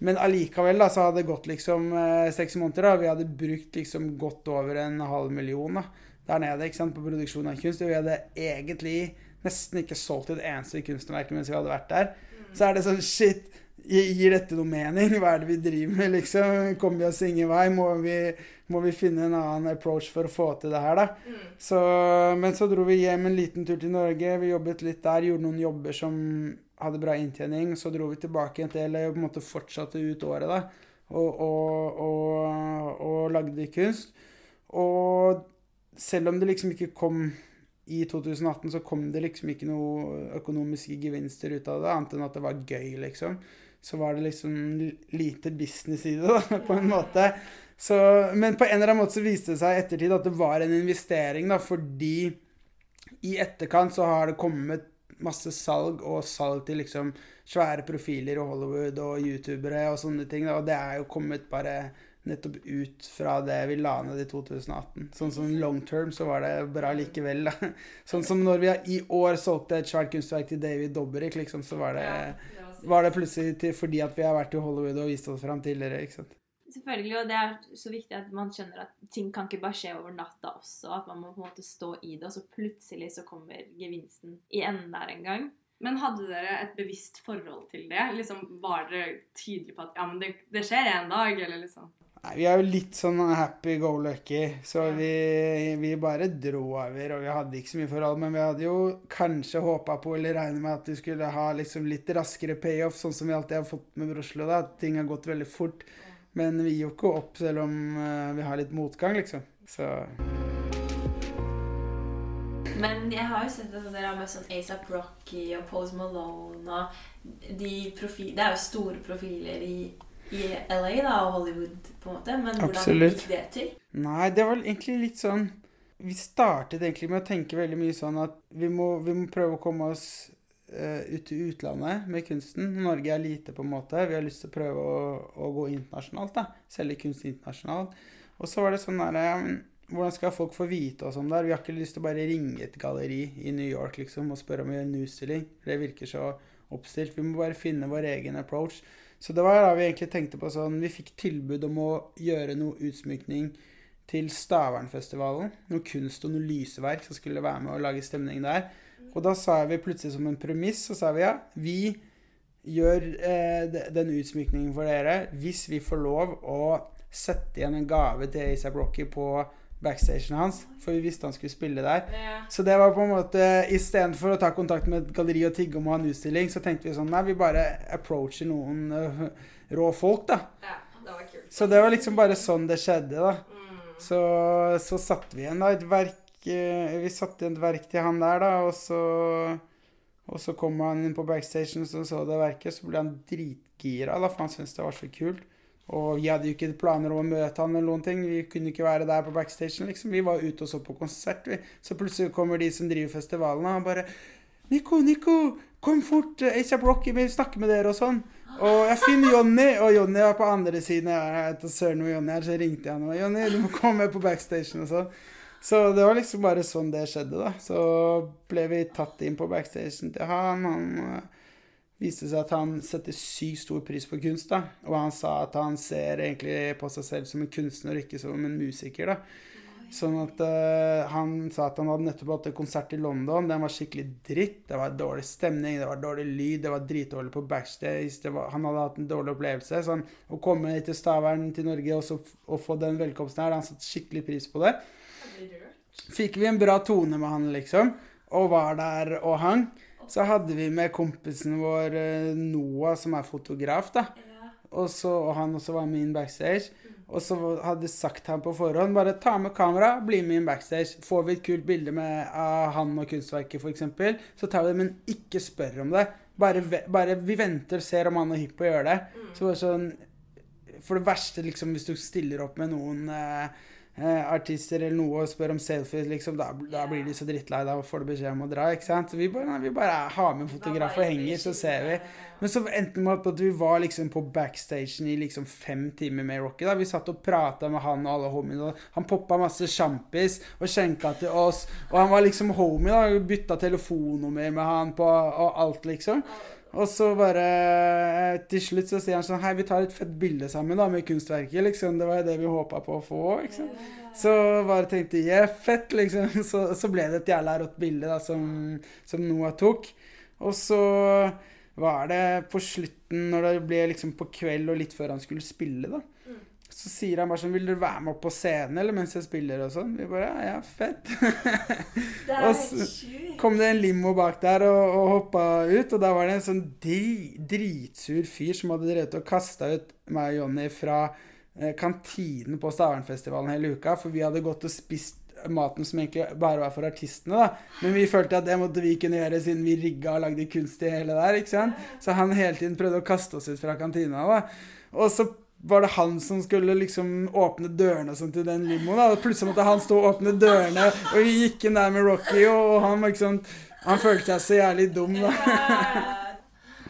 Men allikevel da, så hadde det gått liksom eh, seks måneder. da, Vi hadde brukt liksom godt over en halv million da, der nede ikke sant, på produksjon av kunst. Og vi hadde egentlig nesten ikke solgt et eneste kunstnerverk mens vi hadde vært der. Så er det sånn Shit, gir dette noe mening? Hva er det vi driver med, liksom? Kommer vi oss ingen vei? Må vi, må vi finne en annen approach for å få til det her, da? Så, men så dro vi hjem en liten tur til Norge. Vi jobbet litt der, gjorde noen jobber som hadde bra inntjening. Så dro vi tilbake igjen til LA og på en måte fortsatte ut året, da. Og, og, og, og lagde kunst. Og selv om det liksom ikke kom i 2018, så kom det liksom ikke noe økonomiske gevinster ut av det, annet enn at det var gøy, liksom. Så var det liksom lite business i det, da, på en måte. Så, men på en eller annen måte så viste det seg i ettertid at det var en investering, da, fordi i etterkant så har det kommet masse salg og salg til liksom svære profiler i Hollywood og youtubere og sånne ting. Da, og det er jo kommet bare nettopp ut fra det vi la ned i 2018. Sånn som long term så var det bra likevel, da. Sånn som når vi i år solgte et svært kunstverk til David Dobrik, liksom, så var det, var det plutselig til, fordi at vi har vært i Hollywood og vist oss fram tidligere, ikke sant. Selvfølgelig, og det er så viktig at man skjønner at ting kan ikke bare skje over natta også. At man må på en måte stå i det, og så plutselig så kommer gevinsten i enden der en gang. Men hadde dere et bevisst forhold til det? Liksom, Var dere tydelige på at ja, men det, det skjer en dag, eller liksom? Nei, Vi er jo litt sånn happy go lucky, så vi, vi bare dro over. Og vi hadde ikke så mye forhold, men vi hadde jo kanskje håpa på eller regnet med at vi skulle ha liksom litt raskere payoff, sånn som vi alltid har fått med Broslo. da, at Ting har gått veldig fort. Men vi gir jo ikke opp selv om eh, vi har litt motgang, liksom. Så Men jeg har jo sett at dere har med sånn ASAP Rocky og Pose Malone og de profil, Det er jo store profiler i, i LA da, og Hollywood, på en måte. Men hvordan Absolutt. gikk det til? Nei, det var egentlig litt sånn Vi startet egentlig med å tenke veldig mye sånn at vi må, vi må prøve å komme oss uh, ut til utlandet med kunsten. Norge er lite, på en måte. Vi har lyst til å prøve å, å gå internasjonalt. da, Selge kunst internasjonalt. Og så var det sånn der ja, Hvordan skal folk få vite oss om det? Vi har ikke lyst til å bare ringe et galleri i New York liksom, og spørre om å gjøre en utstilling. Det virker så oppstilt. Vi må bare finne vår egen approach. Så det var da vi egentlig tenkte på sånn Vi fikk tilbud om å gjøre noe utsmykning til Stavernfestivalen. Noe kunst og noe lyseverk som skulle være med og lage stemning der. Og da sa vi plutselig som en premiss, så sa vi ja, vi gjør eh, den utsmykningen for dere hvis vi får lov å sette igjen en gave til ASAP Rocky på backstagen hans. For vi visste han skulle spille der. Så det var på en måte Istedenfor å ta kontakt med et galleri og tigge om å ha en utstilling, så tenkte vi sånn Nei, vi bare approacher noen uh, rå folk, da. Ja, det var kult. Så det var liksom bare sånn det skjedde, da. Så, så satte vi igjen da et verk uh, Vi satte igjen et verk til han der, da, og så Og så kom han inn på backstagen og så det verket, så ble han dritgira, da, for han syntes det var så kult. Og vi hadde jo ikke planer om å møte han eller noen ting. Vi kunne ikke være der på backstagen, liksom. Vi var ute og så på konsert, vi. Så plutselig kommer de som driver festivalen, og bare Nico, Nico, kom fort! ASAP Rocky vil snakke med dere, og sånn. Og jeg finner Jonny, og Jonny var på andre siden. Jeg heter søren hvor Jonny er, så ringte jeg han og Jonny, du må komme på backstagen og sånn. Så det var liksom bare sånn det skjedde, da. Så ble vi tatt inn på backstagen til han. Han viste seg at han setter sykt stor pris på kunst, da. Og han sa at han ser egentlig på seg selv som en kunstner, og ikke som en musiker, da. Sånn at uh, Han sa at han hadde nettopp hatt en konsert i London. Den var skikkelig dritt. Det var dårlig stemning, det var dårlig lyd, det var dritdårlig på backstage. Det var, han hadde hatt en dårlig opplevelse. Sånn, å komme hit til Stavern til Norge og, så, og få den velkomsten her, han satte skikkelig pris på det. Fikk vi en bra tone med han, liksom, og var der og hang, så hadde vi med kompisen vår eh, Noah, som er fotograf, da. Og, så, og han også var med inn backstage. Og så hadde sagt han på forhånd bare ta med kamera, bli med inn backstage. Får vi et kult bilde med, av han og kunstverket, f.eks., så tar vi det, men ikke spør om det. Bare, bare vi venter og ser om han er hypp på å gjøre det. Så bare sånn For det verste, liksom, hvis du stiller opp med noen eh, artister eller noe og spør om selfies, liksom, da, da blir de så drittlei. Da får du beskjed om å dra. ikke sant? Så vi bare, nei, vi bare har med fotograf og henger, så ser vi. Men så endte det med at vi var liksom på backstagen i liksom fem timer med Rocky. da. Vi satt og prata med han og alle homiene. Han poppa masse sjampis og skjenka til oss. Og han var liksom homie, da. Bytta telefonnummer med han på og alt, liksom. Og så bare eh, Til slutt så sier han sånn Hei, vi tar et fett bilde sammen da med kunstverket, liksom. Det var jo det vi håpa på å få, sant. Så bare tenkte jeg yeah, fett, liksom. Så, så ble det et jævla rått bilde da som, som Noah tok. Og så var det på slutten, når det ble liksom på kveld og litt før han skulle spille, da. Så sier han bare sånn Vil dere være med opp på scenen eller mens jeg spiller og sånn? Vi bare Ja, ja, fett. Det er Og så kom det en limo bak der og, og hoppa ut, og da var det en sånn dri, dritsur fyr som hadde drevet og kasta ut meg og Jonny fra eh, kantinen på Stavernfestivalen hele uka, for vi hadde gått og spist maten som egentlig bare var for artistene, da. Men vi følte at det måtte vi kunne gjøre siden vi rigga og lagde kunst i hele der, ikke sant. Så han hele tiden prøvde å kaste oss ut fra kantina, da. Og så var det han som skulle liksom åpne dørene sånn til den limoen. da, Plutselig måtte han stå og åpne dørene, og vi gikk inn der med Rocky, og han var liksom Han følte seg så jævlig dum, da.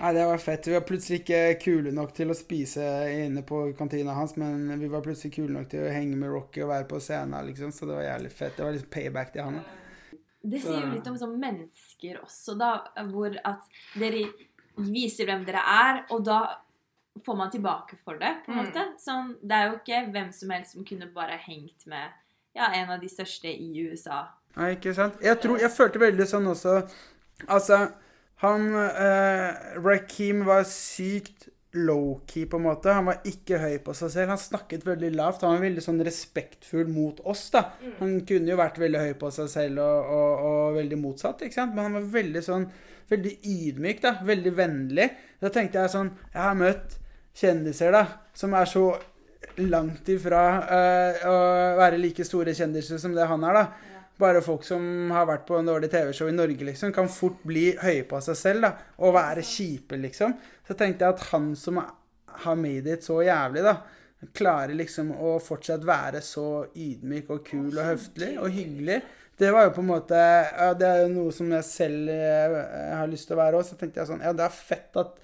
Nei, det var fett. Vi var plutselig ikke kule nok til å spise inne på kantina hans, men vi var plutselig kule nok til å henge med Rocky og være på scenen, liksom, så det var jævlig fett. Det var liksom payback til han. da. Det sier jo litt om sånn mennesker også, da. Hvor at dere viser hvem dere er, og da får man tilbake for det, på en Mm. måte. Sånn, det er jo ikke hvem som helst som kunne bare hengt med ja, en av de største i USA. Nei, ikke sant? Jeg tror, jeg følte veldig sånn også Altså, han eh, Rakeem var sykt low-key, på en måte. Han var ikke høy på seg selv. Han snakket veldig lavt. Han var veldig sånn respektfull mot oss, da. Han kunne jo vært veldig høy på seg selv og, og, og veldig motsatt, ikke sant? Men han var veldig sånn Veldig ydmyk, da. Veldig vennlig. Da tenkte jeg sånn Jeg har møtt kjendiser, da, som er så langt ifra uh, å være like store kjendiser som det han er, da. Bare folk som har vært på en dårlig TV-show i Norge, liksom, kan fort bli høye på seg selv, da. Og være kjipe, liksom. Så tenkte jeg at han som har made it så jævlig, da, klarer liksom å fortsatt være så ydmyk og kul og høflig og hyggelig. Det var jo på en måte ja, Det er jo noe som jeg selv eh, har lyst til å være òg. Så tenkte jeg sånn Ja, det er fett at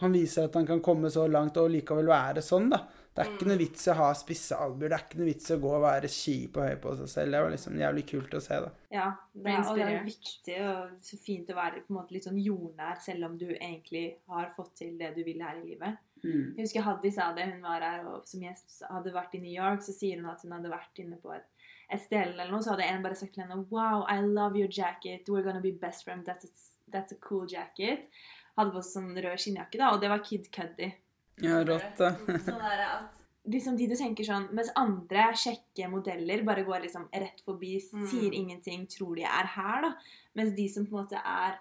han viser at han kan komme så langt og likevel være sånn, da. Det er ikke noe vits i å ha spisse albuer. Det er ikke noe vits i å gå og være kjip og høy på seg selv. Det var liksom jævlig kult å se, da. Ja, det, er- og det er viktig og så fint å være på en måte litt sånn jordnær, selv om du egentlig har fått til det du vil her i livet. Jeg husker Haddy sa det, hun var her og som gjest hadde vært i New York, så sier hun at hun hadde vært inne på et, et sted eller noe, så hadde en bare sagt til henne Wow, I love your jacket. We're gonna be best friends. That's a, that's a cool jacket. Hadde på sånn rød skinnjakke, da, og det var Kid Cuddy. Ja, rått, da. Sånn der at liksom de du tenker sånn Mens andre kjekke modeller bare går liksom rett forbi, Mm. sier ingenting, tror de er her, da. Mens de som på en måte er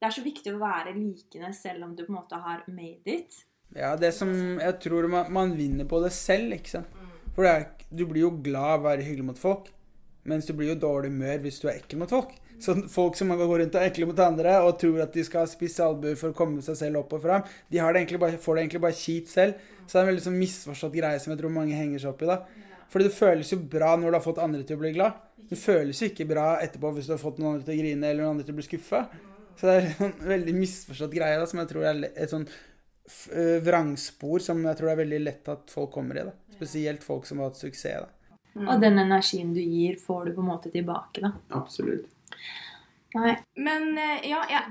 Det er så viktig å være likende selv om du på en måte har made it. Ja, det som jeg tror man, man vinner på det selv, ikke sant. For det er, du blir jo glad av å være hyggelig mot folk, mens du blir jo dårlig humør hvis du er ekkel mot folk. Så folk som går rundt og er ekle mot andre og tror at de skal ha spisse albuer for å komme seg selv opp og fram, de har det egentlig bare, får det egentlig bare kjipt selv. Så det er en veldig sånn misforstått greie som jeg tror mange henger seg opp i. da. Fordi det føles jo bra når du har fått andre til å bli glad. Det føles jo ikke bra etterpå hvis du har fått noen andre til å grine eller noen andre til å bli skuffa. Så det er en veldig misforstått greie da, som jeg tror er et sånn øh, vrangspor som jeg tror det er veldig lett at folk kommer i. da. Spesielt folk som har hatt suksess. da. Og den energien du gir, får du på en måte tilbake, da. Absolutt. Nei. Men eh, ja, ja,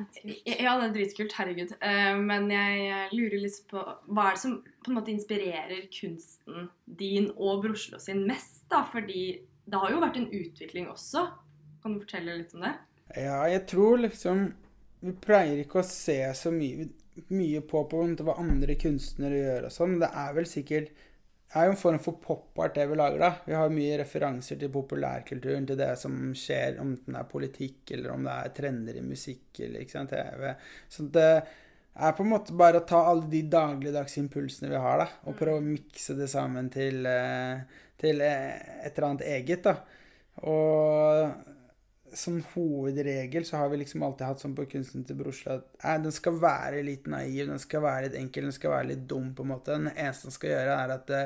ja, det er dritkult. Herregud. Eh, Men jeg eh, lurer litt på Hva er det som på en måte inspirerer kunsten din og Broslo sin mest? da? Fordi det har jo vært en utvikling også. Kan du fortelle litt om det? Ja, jeg tror liksom Vi pleier ikke å se så mye, mye på, på hva andre kunstnere gjør og sånn. men Det er vel sikkert er jo en form for pop-art det vi lager, da. Vi har mye referanser til populærkulturen, til det som skjer, om det er politikk, eller om det er trender i musikk eller ikke sant, TV. Så det er på en måte bare å ta alle de dagligdagse impulsene vi har, da, og prøve å mikse det sammen til, eh, til eh, et eller annet eget, da. Og som hovedregel så har vi liksom alltid hatt sånn på kunsten til Brosla at eh, den skal være litt naiv, den skal være litt enkel, den skal være litt dum, på en måte. Den eneste den skal gjøre, er at det,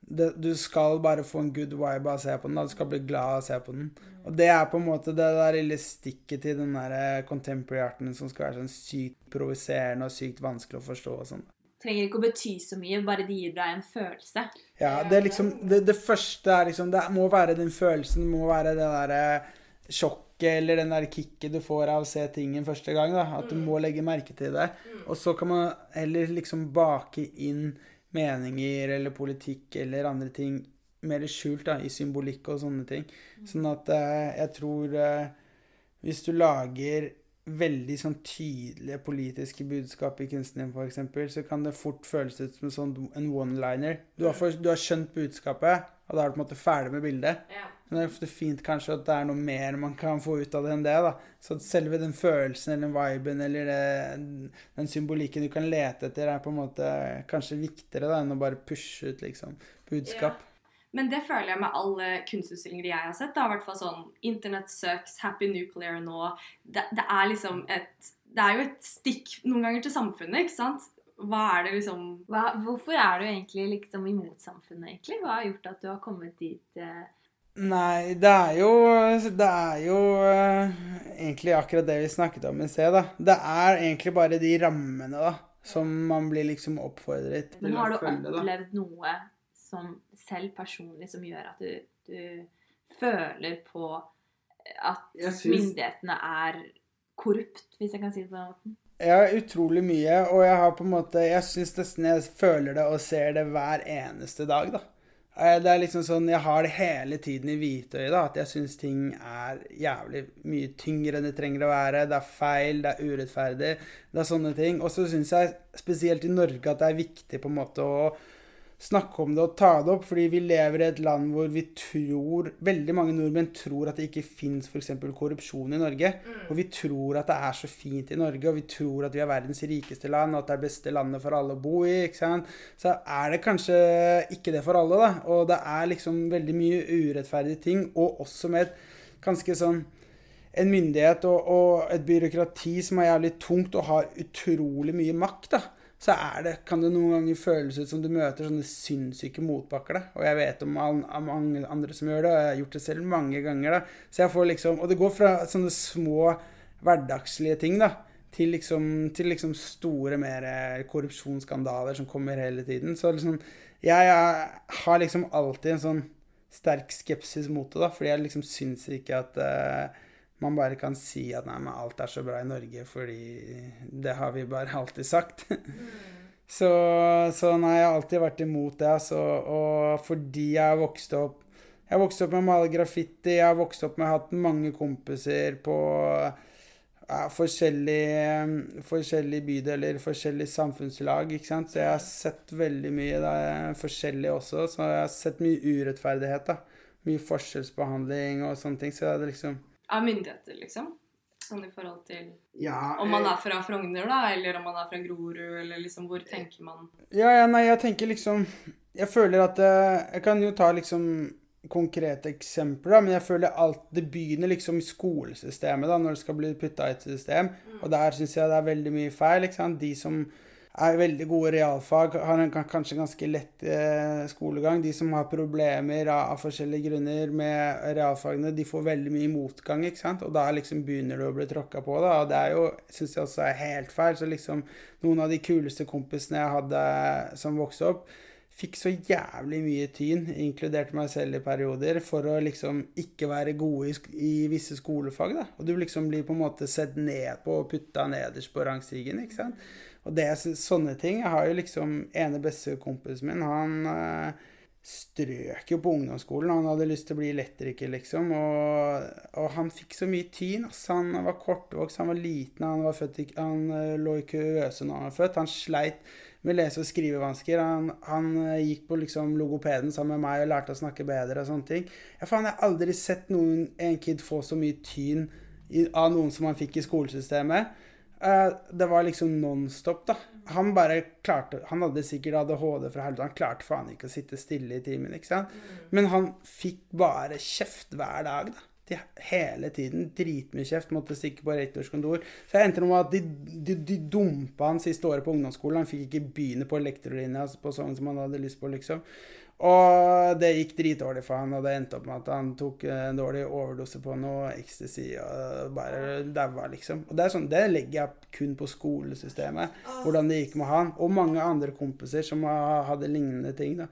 det, du skal bare få en good vibe av å se på den. Da. Du skal bli glad av å se på den. Og det er på en måte det der lille stikket til den der eh, contemporary arten som skal være sånn sykt provoserende og sykt vanskelig å forstå og sånn. Trenger ikke å bety så mye, bare det gir deg en følelse. Ja, det er liksom Det, det første er liksom Det må være den følelsen, det må være det derre sjokket eller den der kicket du får av å se tingen første gang. da At du må legge merke til det. Og så kan man heller liksom bake inn meninger eller politikk eller andre ting mer skjult da, i symbolikk og sånne ting. Sånn at eh, jeg tror eh, hvis du lager veldig sånn tydelige politiske budskap i kunsten din, f.eks., så kan det fort føles ut som sånn en one-liner. Du, du har skjønt budskapet, og da er du på en måte ferdig med bildet. Men det er ofte fint kanskje at det er noe mer man kan få ut av det enn det. da. Så at selve den følelsen eller den viben eller det, den symbolikken du kan lete etter, er på en måte kanskje viktigere da, enn å bare pushe ut liksom budskap. Men det føler jeg med alle kunstutstillinger jeg har sett. Det har i hvert fall sånn Internett sucks, Happy Nuclear nå. Det, det er liksom et Det er jo et stikk noen ganger til samfunnet, ikke sant? Hva er det liksom Hva, hvorfor er du egentlig liksom imot samfunnet, egentlig? Hva har gjort at du har kommet dit eh? Nei, det er jo Det er jo eh, egentlig akkurat det vi snakket om i sted, da. Det er egentlig bare de rammene, da, som man blir liksom oppfordret Men har du opplevd noe som selv personlig som gjør at du, du føler på at synes... myndighetene er korrupt, hvis jeg kan si det på den måten? Ja, utrolig mye, og jeg har på en måte Jeg syns nesten jeg føler det og ser det hver eneste dag, da. Eh, Det er liksom sånn Jeg har det hele tiden i hvitøyet, da. At jeg syns ting er jævlig mye tyngre enn det trenger å være. Det er feil, det er urettferdig. Det er sånne ting. Og så syns jeg spesielt i Norge at det er viktig på en måte å snakke om det og ta det opp, fordi vi lever i et land hvor vi tror Veldig mange nordmenn tror at det ikke fins f.eks. korrupsjon i Norge. Og vi tror at det er så fint i Norge, og vi tror at vi er verdens rikeste land, og at det er beste landet for alle å bo i. ikke sant? Så er det kanskje ikke det for alle, da. Og det er liksom veldig mye urettferdige ting, og også med et ganske sånn en myndighet og, og et byråkrati som er jævlig tungt og har utrolig mye makt, da, så er det, kan det noen ganger føles ut som du møter sånne sinnssyke motbakker. da. Og jeg vet om mange andre som gjør det, og jeg har gjort det selv mange ganger. da. Så jeg får liksom, Og det går fra sånne små hverdagslige ting da, til liksom, til liksom store mer eh, korrupsjonsskandaler som kommer hele tiden. Så liksom, jeg, jeg har liksom alltid en sånn sterk skepsis mot det, da, fordi jeg liksom syns ikke at eh, man bare kan si at nei, men alt er så bra i Norge, fordi det har vi bare alltid sagt. så, så nei, jeg har alltid vært imot det, altså. Og fordi jeg har vokst opp Jeg har vokst opp med å male graffiti, jeg har vokst opp med å ha hatt mange kompiser på ja, forskjellige, forskjellige bydeler, forskjellige samfunnslag, ikke sant. Så jeg har sett veldig mye da, forskjellig også. Så jeg har sett mye urettferdighet, da. Mye forskjellsbehandling og sånne ting. Så det er liksom Av myndigheter, liksom? Sånn i forhold til Ja, Om man er fra Frogner, da, eller om man er fra Grorud, eller liksom Hvor tenker man Ja, ja, nei, jeg tenker liksom Jeg føler at eh, Jeg kan jo ta liksom konkrete eksempler, da, men jeg føler alt Det begynner liksom i skolesystemet, da, når det skal bli putta i et system. Og der syns jeg det er veldig mye feil. ikke sant? De som er veldig gode realfag, har en, kanskje ganske lett eh, skolegang. De som har problemer av, av forskjellige grunner med realfagene, de får veldig mye motgang, ikke sant. Og da liksom begynner du å bli tråkka på, da. Og det er jo, syns jeg også er helt feil. Så liksom noen av de kuleste kompisene jeg hadde som vokste opp, fikk så jævlig mye tyn, inkludert meg selv i perioder, for å liksom ikke være gode i, i visse skolefag, da. Og du liksom blir på en måte sett ned på og putta nederst på rangstigen, ikke sant. Og det, jeg sånne ting Jeg har jo liksom ene beste kompisen min, han eh, strøk jo på ungdomsskolen. Han hadde lyst til å bli elektriker, liksom. Og, og han fikk så mye tyn. Altså, Han var kortvokst, han var liten, han, var født han eh, lå i køøse når han var født. Han sleit med lese- og skrivevansker. Han, han eh, gikk på liksom logopeden sammen med meg og lærte å snakke bedre og sånne ting. Ja, faen, jeg har aldri sett noen, en kid få så mye tyn av noen som han fikk i skolesystemet. Eh, det var liksom nonstop, da. Han bare klarte Han hadde sikkert ADHD fra helvete. Han klarte faen ikke å sitte stille i timen, ikke sant. Men han fikk bare kjeft hver dag, da. De, hele tiden. Dritmye kjeft. Måtte stikke på rektors kontor. Så jeg endte med at de, de, de dumpa han siste året på ungdomsskolen. Han fikk ikke begynne på lektorlinja på sånn som han hadde lyst på, liksom. Og det gikk dritdårlig for han, og det endte opp med at han tok en dårlig overdose på noe ecstasy og bare daua, liksom. Og det er sånn, det legger jeg kun på skolesystemet, hvordan det gikk med han. Og mange andre kompiser som hadde lignende ting, da.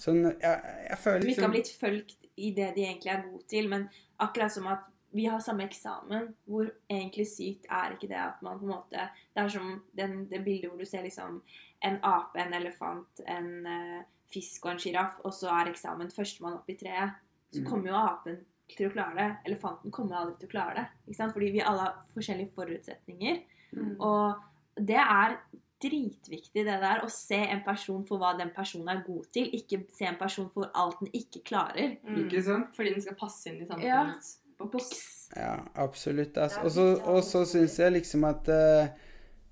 Sånn, jeg, jeg føler Som ikke har liksom blitt fulgt i det de egentlig er gode til. Men akkurat som at vi har samme eksamen, hvor egentlig sykt er ikke det at man på en måte Det er som den, det bildet hvor du ser liksom en ape, en elefant, en eh, fisk og en sjiraff, og så er eksamen førstemann opp i treet. Så Mm. kommer jo apen til å klare det. Elefanten kommer aldri til å klare det. Ikke sant? Fordi vi alle har forskjellige forutsetninger. Mm. Og det er dritviktig det der å se en person for hva den personen er god til, ikke se en person for alt den ikke klarer. Ikke sant? Fordi den skal passe inn i Ja. samfunnets boks. Boks. Ja, absolutt. Altså. Og så- syns jeg liksom at uh,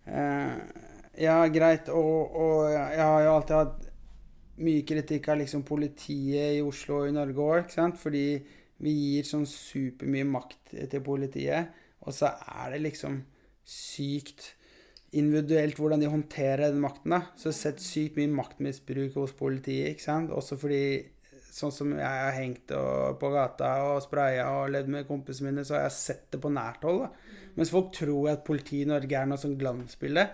uh, Ja, greit, og, og jeg har jo alltid hatt mye kritikk av liksom politiet i Oslo og i Norge òg? Fordi vi gir sånn supermye makt til politiet, og så er det liksom sykt individuelt hvordan de håndterer den makten. da. Så jeg har sett sykt mye maktmisbruk hos politiet. ikke sant? Også fordi sånn som jeg har hengt på gata og spraya og levd med kompisene mine, så har jeg sett det på nært hold. da. Mens folk tror at politiet i Norge er noe sånn glansbilde.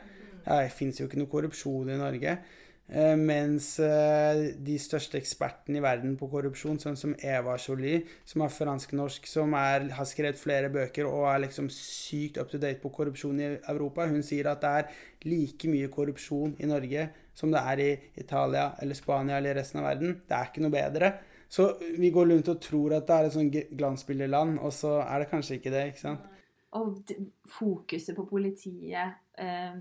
Det fins jo ikke noe korrupsjon i Norge. Eh, mens eh, de største ekspertene i verden på korrupsjon, sånn som Eva Jolie, som er fransk-norsk, som er, har skrevet flere bøker og er liksom sykt up to date på korrupsjon i Europa, hun sier at det er like mye korrupsjon i Norge som det er i Italia eller Spania eller resten av verden. Det er ikke noe bedre. Så vi går rundt og tror at det er et sånn glansbildeland, og så er det kanskje ikke det. ikke sant? Og fokuset på politiet eh,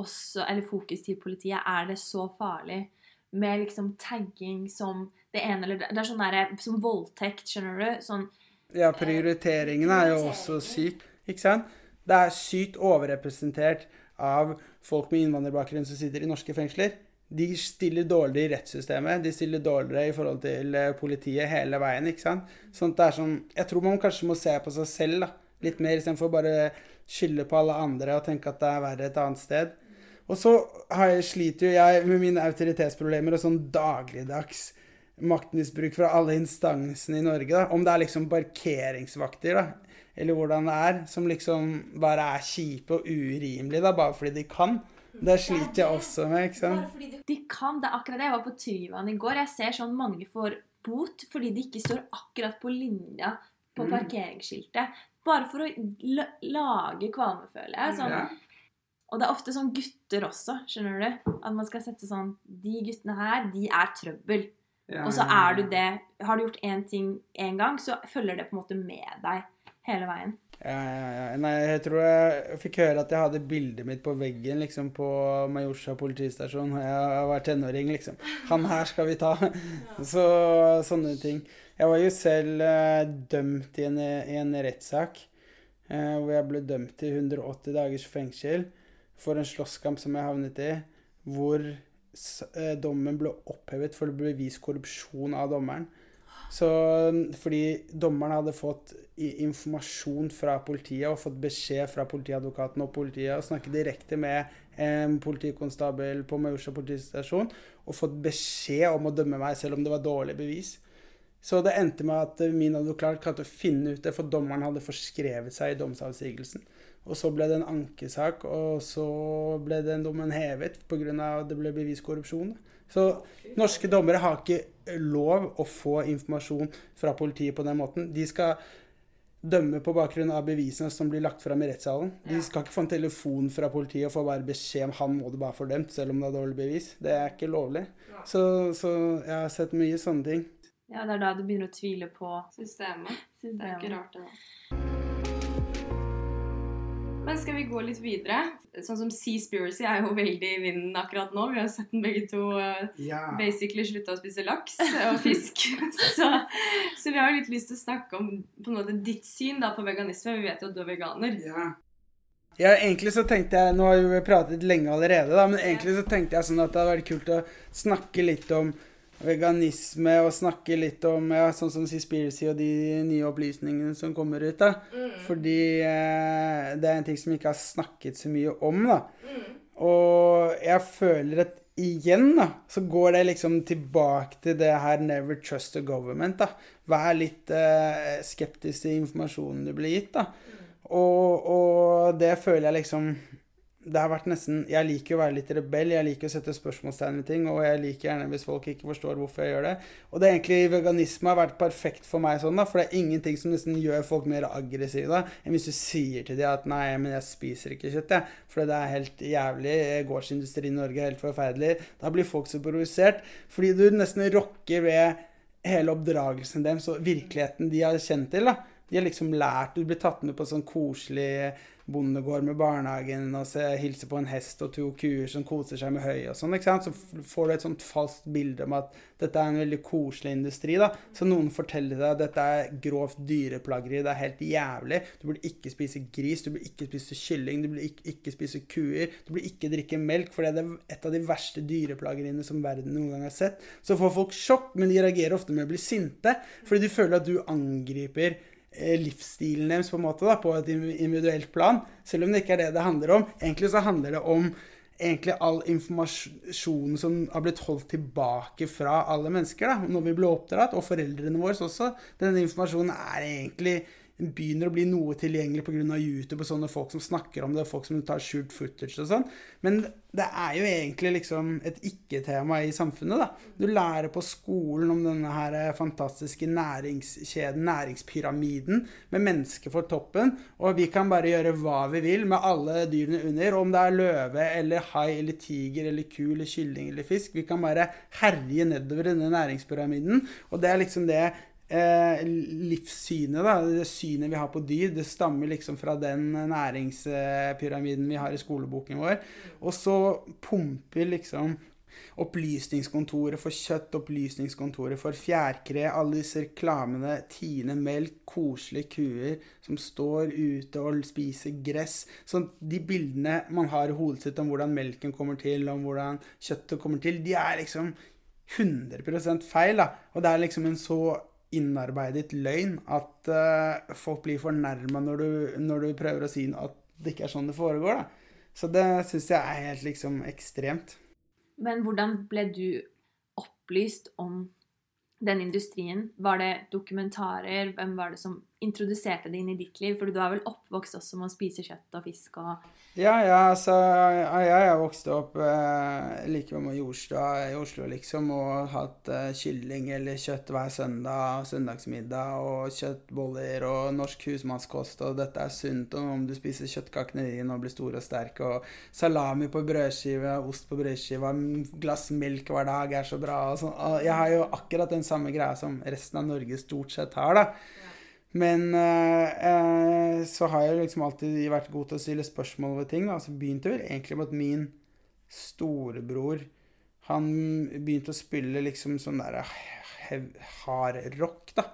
også, eller fokus til politiet, er det så farlig med liksom tagging som det ene eller det Det er sånn derre som voldtekt, skjønner du? Sånn Ja, prioriteringen er jo også syk, ikke sant? Det er sykt overrepresentert av folk med innvandrerbakgrunn som sitter i norske fengsler. De stiller dårligere i rettssystemet, de stiller dårligere i forhold til eh, politiet hele veien. ikke sant? Sånn at det er sånn, Jeg tror man kanskje må se på seg selv da, litt mer, istedenfor bare skylde på alle andre og tenke at det er verre et annet sted. Og så jeg, sliter jo jeg med mine autoritetsproblemer og sånn dagligdags maktmisbruk fra alle instansene i Norge. da, Om det er liksom parkeringsvakter, da, eller hvordan det er, som liksom bare er kjipe og urimelige, da, bare fordi de kan. Det sliter jeg også med, ikke sant. De kan, det er akkurat det. Jeg var på Tryvann i går. Jeg ser sånn mange får bot fordi de ikke står akkurat på linja på Mm. parkeringsskiltet. Bare for å lage kvalme, føler jeg. Sånn, Ja. Og det er ofte sånn gutter også, skjønner du? At man skal sette sånn De guttene her, de er trøbbel. Ja, Og så er du det Har du gjort én ting én gang, så følger det på en måte med deg hele veien. Ja, ja, ja. Nei, jeg tror jeg fikk høre at jeg hadde bildet mitt på veggen liksom på Majorstua politistasjon. og Jeg var tenåring, liksom. Han her skal vi ta. Så sånne ting. Jeg var jo selv eh, dømt i en, i en rettssak eh, hvor jeg ble dømt til 180 dagers fengsel for en slåsskamp som jeg havnet i, hvor eh, dommen ble opphevet for det ble vist korrupsjon av dommeren. Så fordi dommeren hadde fått informasjon fra politiet og fått beskjed fra politiadvokaten og politiet og snakket direkte med en politikonstabel på Majorstua politistasjon og fått beskjed om å dømme meg selv om det var dårlig bevis. Så det endte med at min advokat klarte å finne ut det, for dommeren hadde forskrevet seg i domsavsigelsen. Og så ble det en ankesak, og så ble den dommen hevet pga. at det ble bevist korrupsjon. Så norske dommere har ikke lov å få informasjon fra politiet på den måten. De skal dømme på bakgrunn av bevisene som blir lagt fram i rettssalen. De skal ikke få en telefon fra politiet og få bare beskjed om han må du bare få dømt, selv om det er dårlig bevis. Det er ikke lovlig. Så, så jeg har sett mye sånne ting. Ja, det er da du begynner å tvile på Systemet. Det er ikke rart, det. da. Men skal vi gå litt videre? Sånn som Seaspiracy er jo veldig i vinden akkurat nå. Vi har sett den begge to Ja. basically slutta å spise laks og fisk. så, så vi har jo litt lyst til å snakke om på en måte ditt syn da, på veganisme. Vi vet jo at du er veganer. Ja. ja, egentlig så tenkte jeg Nå har vi pratet lenge allerede, da, men egentlig så tenkte jeg sånn at det hadde vært kult å snakke litt om veganisme og snakke litt om ja, sånn som Seaspiracy og de nye opplysningene som kommer ut. da. Fordi eh, det er en ting som ikke har snakket så mye om. da. Og jeg føler at igjen da, så går det liksom tilbake til det her 'never trust the government'. da. Vær litt eh, skeptisk til informasjonen du blir gitt. da. Og, og det føler jeg liksom det har vært nesten, Jeg liker å være litt rebell, jeg liker å sette spørsmålstegn ved ting, og jeg liker gjerne hvis folk ikke forstår hvorfor jeg gjør det. Og det er egentlig veganisme har vært perfekt for meg sånn, da, for det er ingenting som nesten gjør folk mer aggressive da, enn hvis du sier til dem at 'nei, men jeg spiser ikke kjøtt', jeg. For det er helt jævlig. Gårdsindustrien i Norge er helt forferdelig. Da blir folk så provosert, fordi du nesten rokker ved hele oppdragelsen deres og virkeligheten de har kjent til. da. De har liksom lært Du blir tatt med på sånn koselig bondegård med barnehagen og se, hilse på en hest og to kuer som koser seg med høy og sånn. Så får du et sånt falskt bilde om at dette er en veldig koselig industri. da. Så noen forteller deg at dette er grovt dyreplageri, det er helt jævlig. Du burde ikke spise gris, du burde ikke spise kylling, du burde ikke, ikke spise kuer. Du burde ikke drikke melk, for det er et av de verste dyreplageriene som verden noen gang har sett. Så får folk sjokk, men de reagerer ofte med å bli sinte, fordi de føler at du angriper livsstilen deres på en måte da, på et individuelt plan. Selv om det ikke er det det handler om. Egentlig så handler det om egentlig all informasjonen som har blitt holdt tilbake fra alle mennesker da, når vi ble oppdratt, og foreldrene våre også. Denne informasjonen er egentlig begynner å bli noe tilgjengelig pga. YouTube og sånne folk som snakker om det, folk som tar skjult footage og sånn. Men det er jo egentlig liksom et ikke-tema i samfunnet, da. Du lærer på skolen om denne her fantastiske næringskjeden, næringspyramiden, med mennesker for toppen, og vi kan bare gjøre hva vi vil med alle dyrene under. Om det er løve eller hai eller tiger eller ku eller kylling eller fisk. Vi kan bare herje nedover denne næringspyramiden, og det er liksom det eh, livssynet, da, det synet vi har på dyr, det stammer liksom fra den næringspyramiden vi har i skoleboken vår. Og så pumper liksom Opplysningskontoret for kjøtt, Opplysningskontoret for fjærkre, alle disse reklamene, Tine melk, koselige kuer som står ute og spiser gress. Så de bildene man har i hodet sitt om hvordan melken kommer til, om hvordan kjøttet kommer til, de er liksom 100 feil. da. Og det er liksom en så innarbeidet løgn at uh, folk blir fornærma når, når, du prøver å si at det ikke er sånn det foregår. Da. Så det syns jeg er helt liksom ekstremt. Men hvordan ble du opplyst om den industrien? Var det dokumentarer? Hvem var det som introduserte det inn i ditt liv? For du er vel oppvokst også med å spise kjøtt og fisk og Ja, ja, altså Jeg har vokst opp eh, like ved Majorstua i Oslo, liksom, og hatt eh, kylling eller kjøtt hver søndag, søndagsmiddag, og kjøttboller og norsk husmannskost, og dette er sunt, og om du spiser kjøttkakene dine og blir stor og sterk, og salami på brødskive, ost på brødskive, glass melk hver dag er så bra, og sånn. Jeg har jo akkurat den samme greia som resten av Norge stort sett har, da. Men eh, eh, så har jeg liksom alltid vært god til å stille spørsmål over ting. Da. Så begynte vel egentlig med at min storebror Han begynte å spille liksom sånn derre hardrock, da.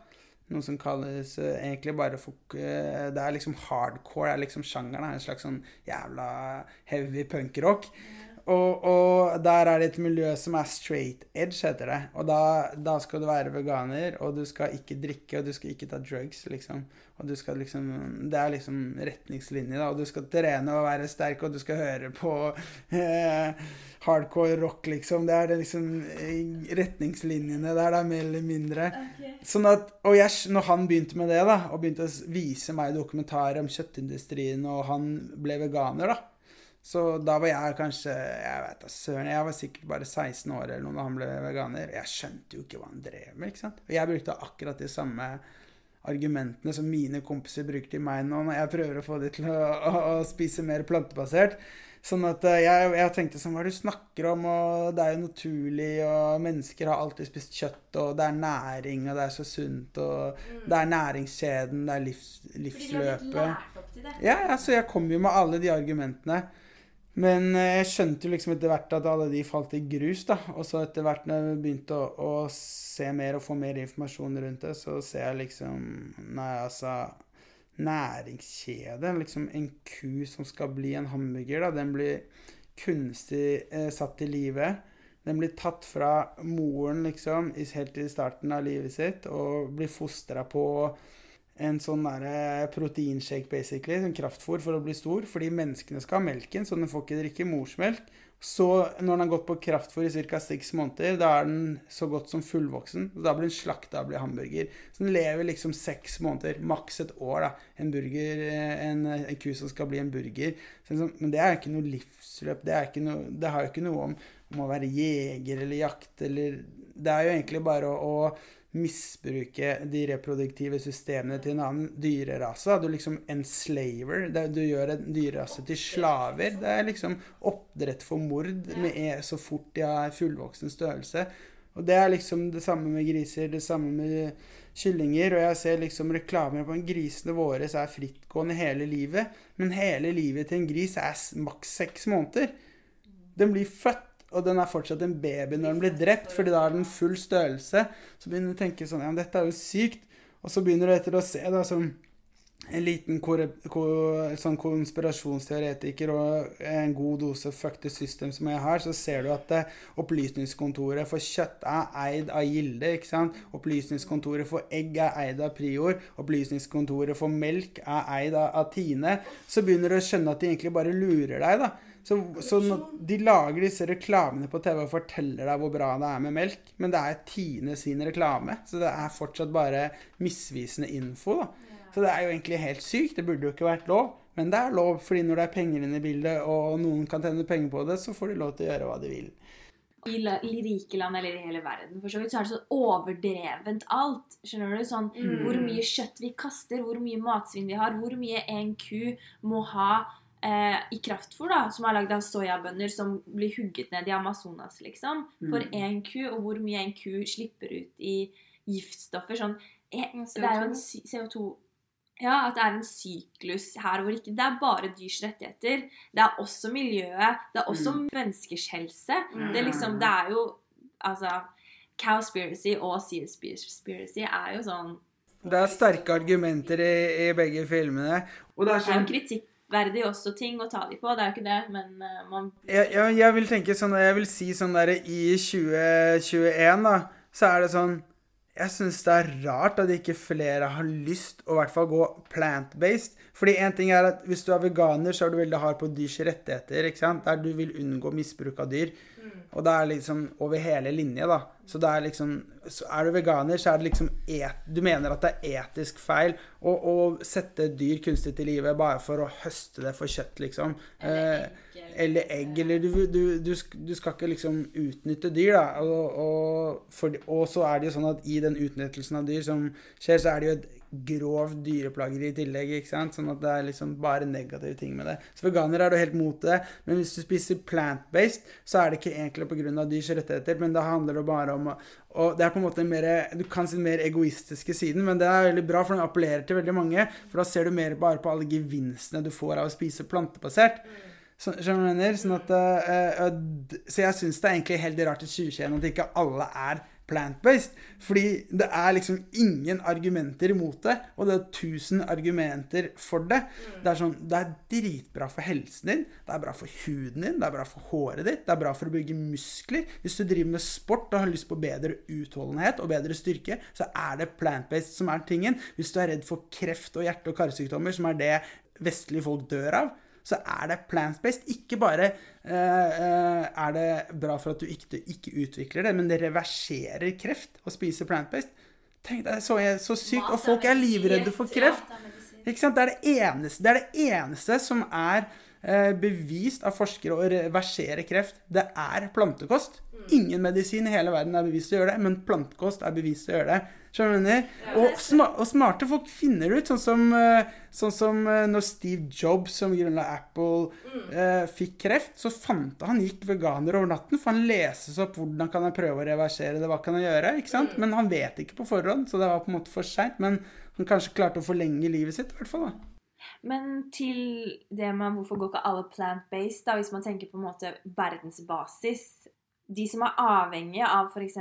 Noe som kalles uh, egentlig bare for Det er liksom hardcore, det er liksom sjangeren. En slags sånn jævla heavy punkrock. Og, og, der er det et miljø som er straight edge, heter det. Og da, da, skal du være veganer, og du skal ikke drikke, og du skal ikke ta drugs, liksom. Og du skal liksom Det er liksom retningslinje, da. Og du skal trene og være sterk, og du skal høre på eh, hardcore rock, liksom. Det er det liksom eh, retningslinjene der, da, mer eller mindre. Okay. Sånn at Og jeg, når han begynte med det, da, og begynte å vise meg dokumentarer om kjøttindustrien, og han ble veganer, da så da var jeg kanskje Jeg vet da søren. Jeg var sikkert bare 16 år eller noe da han ble veganer. Jeg skjønte jo ikke hva han drev med. ikke sant? Og jeg brukte akkurat de samme argumentene som mine kompiser bruker til meg nå når jeg prøver å få dem til å, å, å, spise mer plantebasert. Sånn at eh, jeg, jeg, tenkte sånn Hva er det du snakker om? Og det er jo naturlig, og mennesker har alltid spist kjøtt, og det er næring, og det er så sunt, og mm. det er næringskjeden, det er livs, livsløpet. Fordi du har blitt lært opp til det. Ja, altså jeg kom jo med alle de argumentene. Men eh, jeg skjønte jo liksom etter hvert at alle de falt i grus, da. Og så etter hvert når jeg begynte å, å, se mer og få mer informasjon rundt det, så ser jeg liksom Nei, altså Næringskjede. Liksom en ku som skal bli en hamburger, da. Den blir kunstig eh, satt til live. Den blir tatt fra moren, liksom, helt i starten av livet sitt, og blir fostra på en sånn der proteinshake, basically, sånn kraftfôr for å bli stor. Fordi menneskene skal ha melken, så den får ikke drikke morsmelk. Så når den har gått på kraftfôr i ca. seks måneder, da er den så godt som fullvoksen. og Da blir den slakta og blir hamburger. Så den lever liksom seks måneder, maks et år, da. En burger, en, en ku som skal bli en burger. Sånn, men det er ikke noe livsløp. Det, noe, det har jo ikke noe om, om, å være jeger eller jakt eller Det er jo egentlig bare å, å misbruke de reproduktive systemene til en annen dyrerase. Du liksom enslaver. Du gjør en dyrerase til slaver. Det er liksom oppdrett for mord med e så fort de har fullvoksen størrelse. Og det er liksom det samme med griser, det samme med kyllinger. Og jeg ser liksom reklamer på en grisene våre er frittgående hele livet. Men hele livet til en gris er maks seks måneder. Den blir født og den er fortsatt en baby når den blir drept, fordi da er den full størrelse. Så begynner du å tenke sånn Ja, men dette er jo sykt. Og så begynner du etter å se da som en liten sånn konspirasjonsteoretiker og en god dose fuck the system som jeg har, så ser du at eh, Opplysningskontoret for kjøtt er eid av Gilde. ikke sant? Opplysningskontoret for egg er eid av Prior. Opplysningskontoret for melk er eid av, av Tine. Så begynner du å skjønne at de egentlig bare lurer deg. da. Så, så de lager disse reklamene på TV og forteller deg hvor bra det er med melk, men det er Tine sin reklame, så det er fortsatt bare misvisende info. da. Så det er jo egentlig helt sykt. Det burde jo ikke vært lov. Men det er lov, fordi når det er penger inne i bildet, og noen kan tjene penger på det, så får de lov til å gjøre hva de vil. I, la, I rike land eller i hele verden for så vidt, så er det så overdrevent alt. Skjønner du? Sånn, Mm. Hvor mye kjøtt vi kaster, hvor mye matsvinn vi har, hvor mye en ku må ha eh, i kraftfôr, da, som er lagd av soyabønner som blir hugget ned i Amazonas, liksom, for Mm. ku, og hvor mye en ku slipper ut i giftstoffer. Sånn, eh, det er jo en CO2. ja, at det er en syklus her hvor ikke Det er bare dyrs rettigheter. Det er også miljøet. Det er også Mm. menneskers helse. Mm. Det liksom Det er jo Altså Cowspiracy og Seaspiracy er jo sånn Det er sterke argumenter i, i begge filmene. Og det er Det er jo jo kritikkverdig også ting å ta de på. Det er jo ikke det, men eh, man jeg, jeg, jeg vil tenke sånn Jeg vil si sånn der I 2021 da Så er det sånn Jeg synes det er rart at ikke flere har lyst Å i hvert fall gå plant-based Fordi en ting er at hvis du er veganer Så er du veldig hard på dyrs rettigheter Ikke sant? Der du vil unngå misbruk av dyr Og det er liksom over hele linje da. Så det er liksom så Er du veganer så er det liksom et, Du mener at det er etisk feil Å, å sette dyr kunstig til livet Bare for å høste det for kjøtt liksom. Eh, eller egg, eller du, du, du, du skal ikke liksom utnytte dyr, da. Og, og, for, og så er det jo sånn at i den utnyttelsen av dyr som skjer, så er det jo et grovt dyreplageri i tillegg, ikke sant? Sånn at det er liksom bare negative ting med det. Så veganer er du helt mot det, men hvis du spiser plant-based, så er det ikke egentlig av dyrs rettigheter, men da handler det bare om og det er på en måte mer, Du kan si den mer egoistiske siden, men det er veldig bra, for den appellerer til veldig mange. For da ser du mer bare på alle gevinstene du får av å spise plantebasert. Så, mener? Sånn at, øh, øh, så jeg syns det er egentlig helt rart i 2021 at ikke alle er plant-based. Fordi det er liksom ingen argumenter imot det, og det er tusen argumenter for det. Det er sånn, det er dritbra for helsen din, det er bra for huden din, det er bra for håret ditt, det er bra for å bygge muskler. Hvis du driver med sport og har lyst på bedre utholdenhet og bedre styrke, så er det plant-based som er tingen. Hvis du er redd for kreft og hjerte- og karsykdommer, som er det vestlige folk dør av, så er det plant-based. Ikke bare uh, er det bra for at du ikke, ikke utvikler det, men det reverserer kreft å spise plant-based. Tenk deg, så, så sykt. Og folk er livredde for kreft. Ikke sant? Det er det eneste, det er det eneste som er uh, bevist av forskere å reversere kreft. Det er plantekost. Ingen medisin i hele verden er bevist å gjøre det, men plantekost er bevist å gjøre det. Skjønner du? Og, sma og smarte folk finner ut, sånn som, eh, sånn som eh, når Steve Jobs, som grunnla Apple, eh, fikk kreft, så fant han gikk veganer over natten, for han leses opp hvordan kan jeg prøve å reversere det, hva kan jeg gjøre, ikke sant? Men han vet ikke på forhånd, så det var på en måte for seint. men han kanskje klarte å forlenge livet sitt, i hvert fall da. Men til det med hvorfor går ikke alle plant-based, da, hvis man tenker på en måte verdensbasis De som er avhengige av f.eks.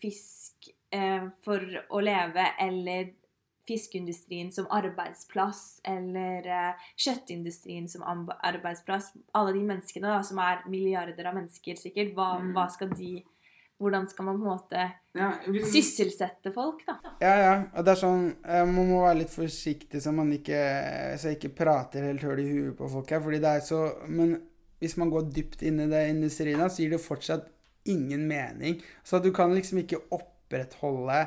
fisk eh, for å leve, eller fiskeindustrien som arbeidsplass, eller eh, kjøttindustrien som arbeidsplass Alle de menneskene da, som er milliarder av mennesker, sikkert. Hva, Mm. hva skal de Hvordan skal man på en måte Ja, hvis- sysselsette folk, da? Ja, ja. Og det er sånn eh, Man må være litt forsiktig så man ikke Så ikke prater helt høl i huet på folk her. Fordi det er så Men hvis man går dypt inn i det industrien, så gir det fortsatt ingen mening. Så du kan liksom ikke opprettholde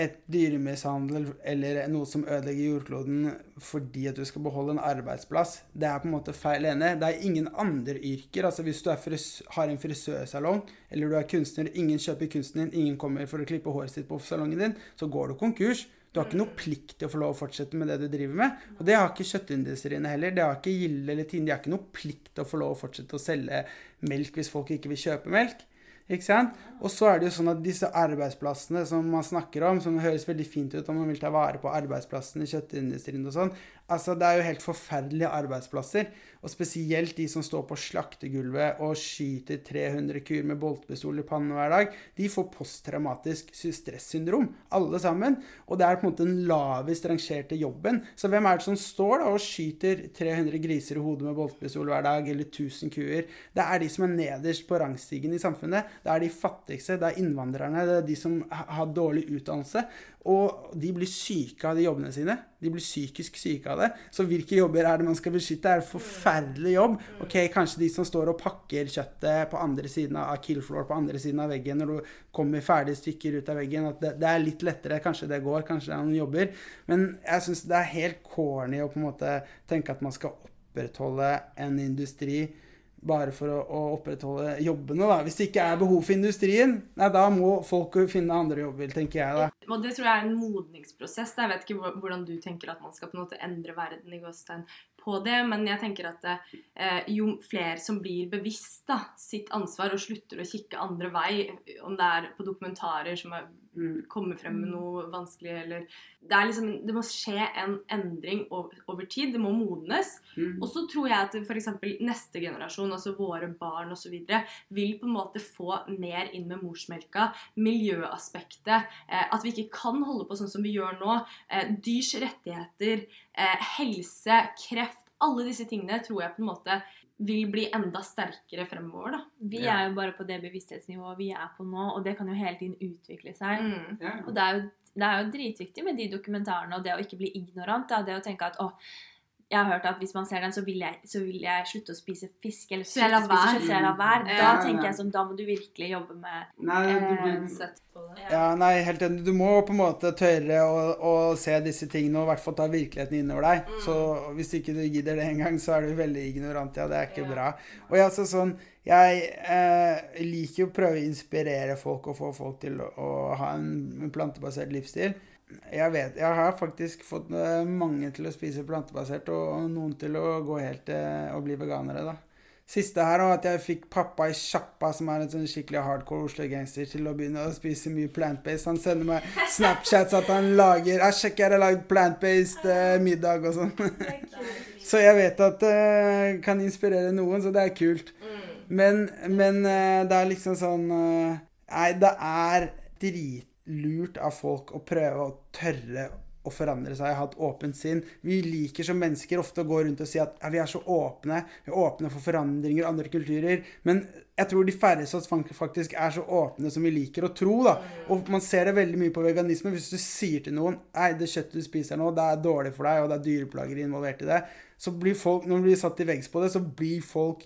et dyremishandel eller noe som ødelegger jordkloden fordi at du skal beholde en arbeidsplass. Det er på en måte feil ene. Det er ingen andre yrker. Altså Hvis du har en frisørsalong, eller du er kunstner, ingen kjøper kunsten din, ingen kommer for å klippe håret sitt på salongen din, så går du konkurs. Du har ikke noe plikt til å få lov å fortsette med det du driver med. Og det har ikke kjøttindustriene heller. Det har ikke Gilde eller Tine. De har ikke noe plikt til å få lov å fortsette å selge melk hvis folk ikke vil kjøpe melk. Ikke sant? Og så er det jo sånn at disse arbeidsplassene som man snakker om, som høres veldig fint ut om man vil ta vare på arbeidsplassene i kjøttindustrien og sånn, altså det er jo helt forferdelige arbeidsplasser. Og spesielt de som står på slaktegulvet og skyter 300 kuer med boltpistol i pannen hver dag. De får posttraumatisk stressyndrom, alle sammen. Og det er på en måte den lavest rangerte jobben. Så hvem er det som står da og skyter 300 griser i hodet med boltpistol hver dag, eller 1000 kuer? Det er de som er nederst på rangstigen i samfunnet. Det er de fattigste, det er innvandrerne, det er de som har dårlig utdannelse. Og de blir syke av de jobbene sine. De blir psykisk syke av det. Så hvilke jobber er det man skal beskytte? Det er en forferdelig jobb. Ok, Kanskje de som står og pakker kjøttet på andre siden av killfloor på andre siden av veggen når du kommer ferdige stykker ut av veggen. At det, det er litt lettere. Kanskje det går, kanskje det er noen jobber. Men jeg syns det er helt corny å på en måte tenke at man skal opprettholde en industri bare for å, å, opprettholde jobbene. da. Hvis det ikke er behov for industrien, nei, da må folk finne andre jobber, tenker jeg. da. Og Det tror jeg er en modningsprosess. Jeg vet ikke hvordan du tenker at man skal på en måte endre verden i gåstein på det, men jeg tenker at eh, jo flere som blir bevisst da, sitt ansvar og slutter å kikke andre vei, om det er på dokumentarer som er Mm. komme frem med noe vanskelig, eller Det, er liksom, det må skje en endring over, over tid. Det må modnes. Mm. Og så tror jeg at f.eks. neste generasjon, altså våre barn osv., vil på en måte få mer inn med morsmelka. Miljøaspektet. Eh, at vi ikke kan holde på sånn som vi gjør nå. Eh, dyrs rettigheter, eh, helse, kreft. Alle disse tingene tror jeg på en måte vil bli enda sterkere fremover. da. Vi ja. er jo bare på det bevissthetsnivået vi er på nå, og det kan jo hele tiden utvikle seg. Mm. Ja. Og det er, jo, det er, jo, dritviktig med de dokumentarene og det å ikke bli ignorant. Da. Det å tenke at å, jeg har hørt at hvis man ser den, så vil jeg, så vil jeg slutte å spise fisk. Eller slutte å spise kjøtt, så jeg lar være. Da ja, tenker jeg sånn, da må du virkelig jobbe med nei, du, eh, ja, nei, helt enig. Du må på en måte tørre å, å se disse tingene og i hvert fall ta virkeligheten innover deg. Mm. Så hvis ikke du gidder det engang, så er du veldig ignorant. Ja, det er ikke ja. bra. Og jeg, altså, sånn, jeg eh, liker jo å prøve å inspirere folk og få folk til å, å ha en plantebasert livsstil jeg vet Jeg har faktisk fått eh, mange til å spise plantebasert, og noen til å gå helt til eh, å bli veganere, da. Siste her var at jeg fikk pappa i sjappa, som er en sånn skikkelig hardcore Oslo-gangster, til å begynne å spise mye plant-based. Han sender meg Snapchats at han lager Jeg sjekker, jeg har lagd plant-based eh, middag og sånn. så jeg vet at det kan inspirere noen, så det er kult. Mm. Men, men det er liksom sånn Nei, det er drit lurt av folk å prøve å tørre å forandre seg, ha et åpent sinn. Vi liker som mennesker ofte å gå rundt og si at ja, vi er så åpne, vi er åpne for forandringer, og andre kulturer. Men jeg tror de færreste av oss faktisk er så åpne som vi liker å tro. da. Og man ser det veldig mye på veganisme. Hvis du sier til noen nei, det kjøttet du spiser nå, det er dårlig for deg, og det er dyreplager involvert i det, så blir folk, når de blir satt til veggs på det, så blir folk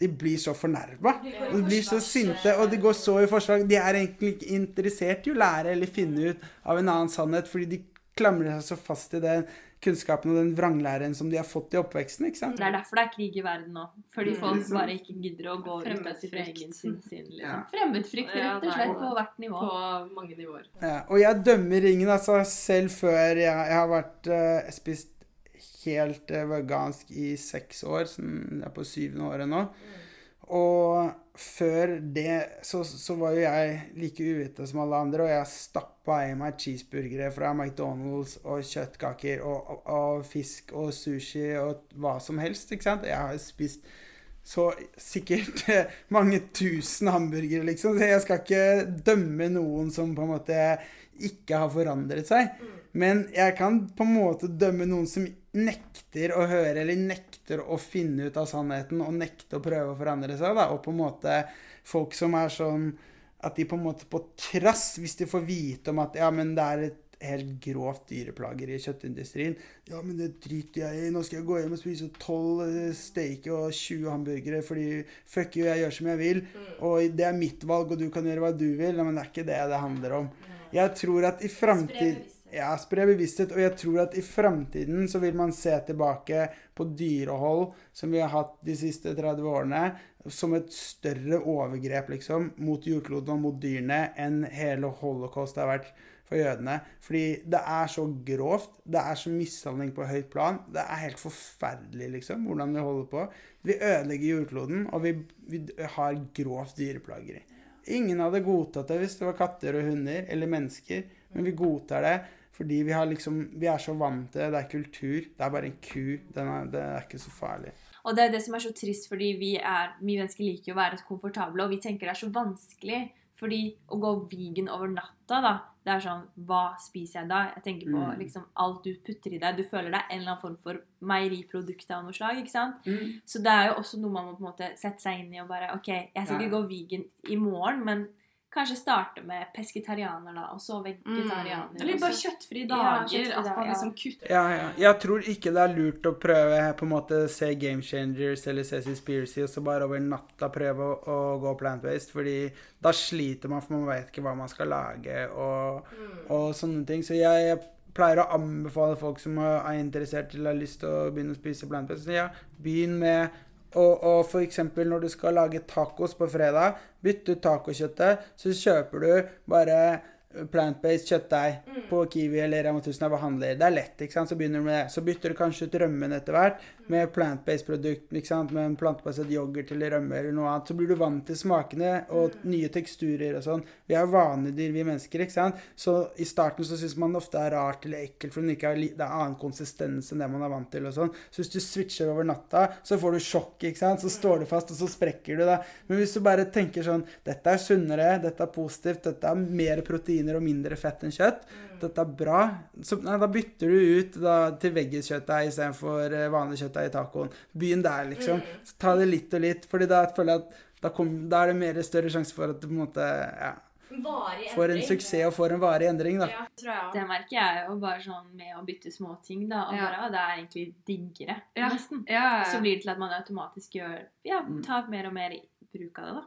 de blir så fornærma. De blir så sinte, og de går så i forslag. De er egentlig ikke interessert i å lære eller finne ut av en annen sannhet, fordi de klamrer seg så fast i den kunnskapen og den vranglæren som de har fått i oppveksten. ikke sant? Det er derfor det er krig i verden nå. Fordi mm. folk bare ikke gidder å gå ut av sin egen sin, liksom. Ja. Fremmedfrykt, rett og slett, på hvert nivå. På mange nivåer. Ja, og jeg dømmer ingen, altså, selv før jeg, jeg har vært uh, spist helt uh, vegansk i seks år, som er på syvende året nå. Og før det så, så, var jo jeg like uvitende som alle andre, og jeg stappa i meg cheeseburgere fra McDonald's og kjøttkaker og, og, og, fisk og sushi og hva som helst, ikke sant? Jeg har spist så sikkert mange tusen hamburgere, liksom. Så jeg skal ikke dømme noen som på en måte ikke har forandret seg. Men jeg kan på en måte dømme noen som nekter å høre eller nekter å finne ut av sannheten og nekter å prøve å forandre seg. Da. Og på en måte folk som er sånn at de på en måte på trass, hvis de får vite om at ja, men det er et helt grovt dyreplager i kjøttindustrien. Ja, men det driter jeg i. Nå skal jeg gå hjem og spise 12 eh, steak og 20 hamburgere fordi fuck you, jeg gjør som jeg vil. Mm. Og det er mitt valg, og du kan gjøre hva du vil. men det er ikke det det handler om. Jeg tror at i framtiden ja, spre bevissthet. Og jeg tror at i framtiden så vil man se tilbake på dyrehold som vi har hatt de siste 30 årene, som et større overgrep liksom, mot jordkloden og mot dyrene enn hele holocaust har vært for jødene. Fordi det er så grovt. Det er så mishandling på høyt plan. Det er helt forferdelig, liksom, hvordan vi holder på. Vi ødelegger jordkloden, og vi, vi har grovt dyreplageri. Ingen hadde godtatt det hvis det var katter og hunder eller mennesker, men vi godtar det fordi vi, liksom, vi er så vant til det. Det er kultur. Det er bare en ku. Er, det er ikke så farlig. Og det er det som er så trist, fordi vi, er, vi mennesker liker å være komfortable, og vi tenker det er så vanskelig. Fordi å gå vegan over natta, da Det er sånn Hva spiser jeg da? Jeg tenker på Mm. liksom alt du putter i deg. Du føler deg en eller annen form for meieriprodukt av noe slag, ikke sant? Mm. Så det er jo også noe man må på en måte sette seg inn i og bare OK, jeg skal Ja. ikke gå vegan i morgen, men kanskje starte med pesketarianer, da, og så vegetarianer. Mm. Eller bare kjøttfrie dager. Ja, dager. at man ja. liksom kutter Ja, ja. Jeg tror ikke det er lurt å prøve på en måte se Game Changers eller se Seaspiracy og så bare over natta prøve å, å gå plant-based, fordi da sliter man, for man vet ikke hva man skal lage og, og sånne ting. Så jeg, jeg pleier å anbefale folk som er interessert eller har lyst til å begynne å spise plant-based, så ja, begynn med og, og eksempel når du skal lage tacos på fredag, bytt ut tacokjøttet, så kjøper du bare plant-based kjøttdeig på Kiwi eller Rema 1000 og handler. Det er lett, ikke sant? Så begynner du med det. Så bytter du kanskje ut rømmen etter hvert med plant-based produkt, ikke sant? Med en plantebasert yoghurt eller rømme eller noe annet. Så blir du vant til smakene og nye teksturer og sånn. Vi er vanedyr, vi mennesker, ikke sant? Så i starten så syns man ofte det er rart eller ekkelt, for den ikke har det er annen konsistens enn det man er vant til og sånn. Så hvis du switcher over natta, så får du sjokk, ikke sant? Så står du fast, og så sprekker du da. Men hvis du bare tenker sånn Dette er sunnere, dette er positivt, dette er mer proteiner og mindre fett enn kjøtt. Dette er bra. Så nei, da bytter du ut da, til veggiskjøttdeig istedenfor uh, vanlig kjøttdeig i tacoen. Begynn der, liksom. Så ta det litt og litt, fordi da føler jeg at da, kom, da er det mer større sjanse for at du på en måte ja, får en suksess og får en varig endring, da. Ja, tror jeg Det merker jeg jo bare sånn med å bytte små ting, da. Og Ja. bare, det er egentlig diggere, Ja. nesten. Ja, Så blir det til at man automatisk gjør Ja, Mm. tar mer og mer i bruk av det, da.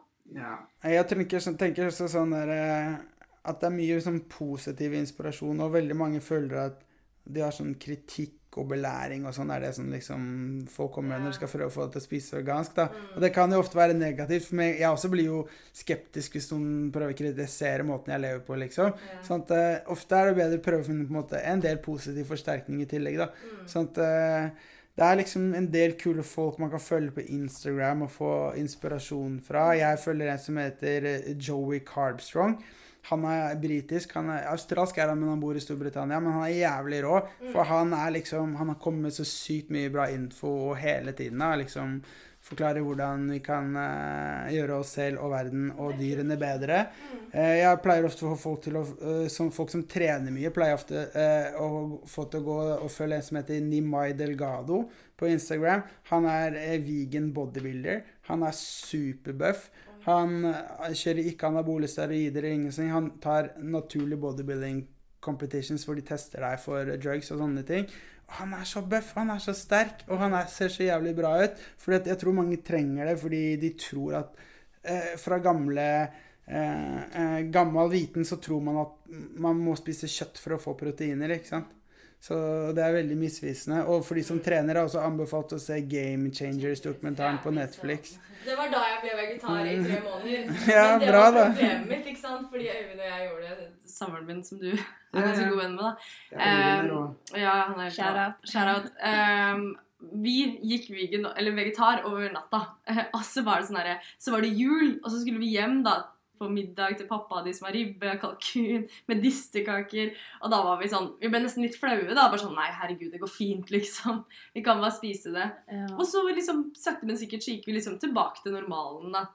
Jeg tenker, tenker også sånn der eh, At det er mye sånn positiv inspirasjon, og veldig mange føler at de har sånn kritikk og belæring og sånn er det som liksom folk kommer med når de skal prøve å få deg til å spise vegansk. da. Og det kan jo ofte være negativt, for jeg også blir jo skeptisk hvis noen prøver å kritisere måten jeg lever på, liksom. Sånn at uh, Ofte er det bedre å prøve å finne på en måte en del positiv forsterkning i tillegg, da. Sånn at uh, det er liksom en del kule folk man kan følge på Instagram og få inspirasjon fra. Jeg følger en som heter eh, Joey Carbstrong. Han er britisk. han er Australsk er han, men han bor i Storbritannia. Men han er jævlig rå. For han er liksom Han har kommet med så sykt mye bra info hele tiden. Da, liksom forklare hvordan vi kan uh, gjøre oss selv og verden og dyrene bedre. Uh, jeg pleier ofte å få folk til å uh, som Folk som trener mye, pleier ofte å få til å gå og følge en som heter Nimai Delgado på Instagram. Han er vegan bodybuilder. Han er superbuff. Han eh, kjører ikke anabole steroider eller ingenting. Han tar naturlig bodybuilding competitions hvor de tester deg for drugs og sånne ting. Han er så buff, han er så sterk, og han er, ser så jævlig bra ut. For jeg tror mange trenger det fordi de tror at eh, fra gamle eh, eh, gammel viten så tror man at man må spise kjøtt for å få proteiner, ikke sant? Så det er veldig misvisende. Og for de som trener, er også anbefalt å se Game Changers-dokumentaren på Netflix. Det var da jeg ble vegetar i tre måneder. Ja, Men det bra, var problemet mitt, ikke sant? Fordi Øyvind og jeg gjorde det. Samboeren min, som du er ganske god venn med, da. Ja, er. Um, ja, han er Shout out. Shout out. Um, vi gikk vegan, eller vegetar over natta. Og så var det sånn herre Så var det jul, og så skulle vi hjem da på middag til pappa, de som har ribbe, kalkun, medisterkaker. Og da var vi sånn Vi ble nesten litt flaue. da, Bare sånn Nei, herregud, det går fint, liksom. Vi kan bare spise det. Og så liksom, sakte, men sikkert så gikk vi liksom tilbake til normalen, da.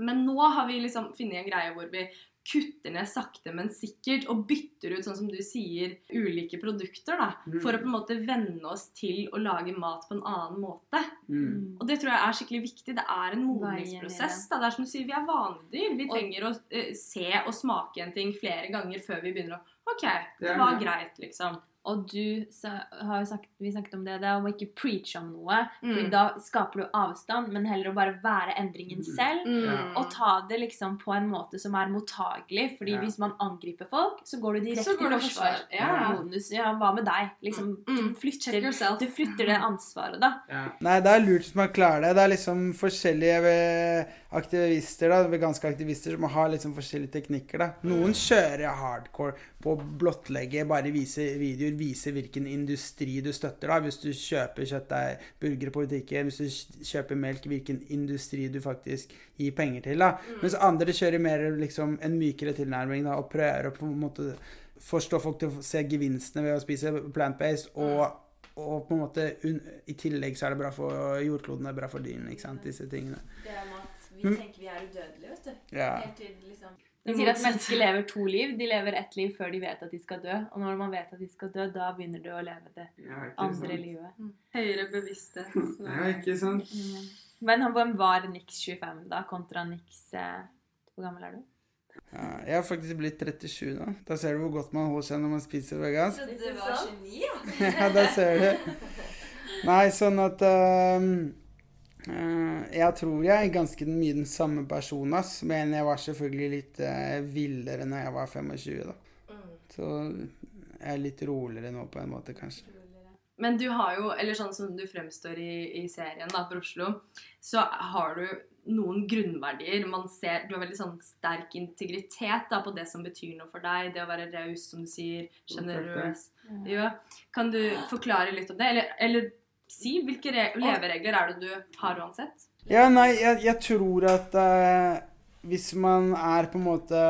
Men nå har vi liksom funnet en greie hvor vi kutter ned sakte, men sikkert, og bytter ut, sånn som du sier, ulike produkter, da. Mm. For å på en måte venne oss til å lage mat på en annen måte. Mm. Og det tror jeg er skikkelig viktig. Det er en modningsprosess. Da. Det er som du sier, vi er vanedyr. Vi Og- trenger å uh, se og smake en ting flere ganger før vi begynner å OK, Det var greit, liksom. Og du sa, har jo sagt, vi snakket om det, det er om å ikke preache om noe. Mm. For da skaper du avstand, men heller å bare være endringen Mm. selv. Ja. Og ta det liksom på en måte som er mottagelig. Fordi Ja. hvis man angriper folk, så går du direkte Så går i forsvar. Ja. forsvarsmodus. Ja, hva med deg? Liksom, Mm. du, flytter, du flytter det ansvaret, da. Nei, det er lurt hvis man klarer det. Det er liksom forskjellige eh, aktivister, da, veganske aktivister som har liksom forskjellige teknikker. da. Noen kjører hardcore på på å blottlegge, bare vise videoer, vise hvilken industri du støtter. da. Hvis du kjøper kjøttdeig, burgere på butikken, hvis du kjøper melk, hvilken industri du faktisk gir penger til. da. Mens andre kjører mer liksom en mykere tilnærming da, og prøver å på en måte forstå folk til å se gevinstene ved å spise plant-based. og og på en måte I tillegg så er det bra for jordkloden, det er bra for dyrene. ikke sant, disse tingene. Det er med at vi tenker vi er udødelige, vet du. Ja. Helt til liksom De sier at mennesker lever to liv. De lever ett liv før de vet at de skal dø. Og når man vet at de skal dø, da begynner du å leve det andre livet. Høyere bevissthet. Ja, ikke sant? Men han- hvem var Nix 25 da, kontra Nix eh, Hvor gammel er du? Ja, jeg har faktisk blitt 37 nå. Da ser du hvor godt man holder seg når man spiser vegansk. Så det var geni, ja. ja, da ser du. Nei, sånn at eh, Jeg tror jeg er ganske mye den samme personen, ass. Men jeg var selvfølgelig litt uh, villere når jeg var 25, da. Så jeg er litt roligere nå, på en måte, kanskje. Men du har jo, eller sånn som du fremstår i, i serien da, på Oslo, så har du noen grunnverdier. Man ser, Du har veldig sånn sterk integritet da, på det som betyr noe for deg. Det å være raus, som du sier. Sjenerøs. Ja. Kan du forklare litt om det? Eller, eller si hvilke re leveregler er det du har uansett? Ja, nei, jeg, jeg tror at uh, hvis man er på en måte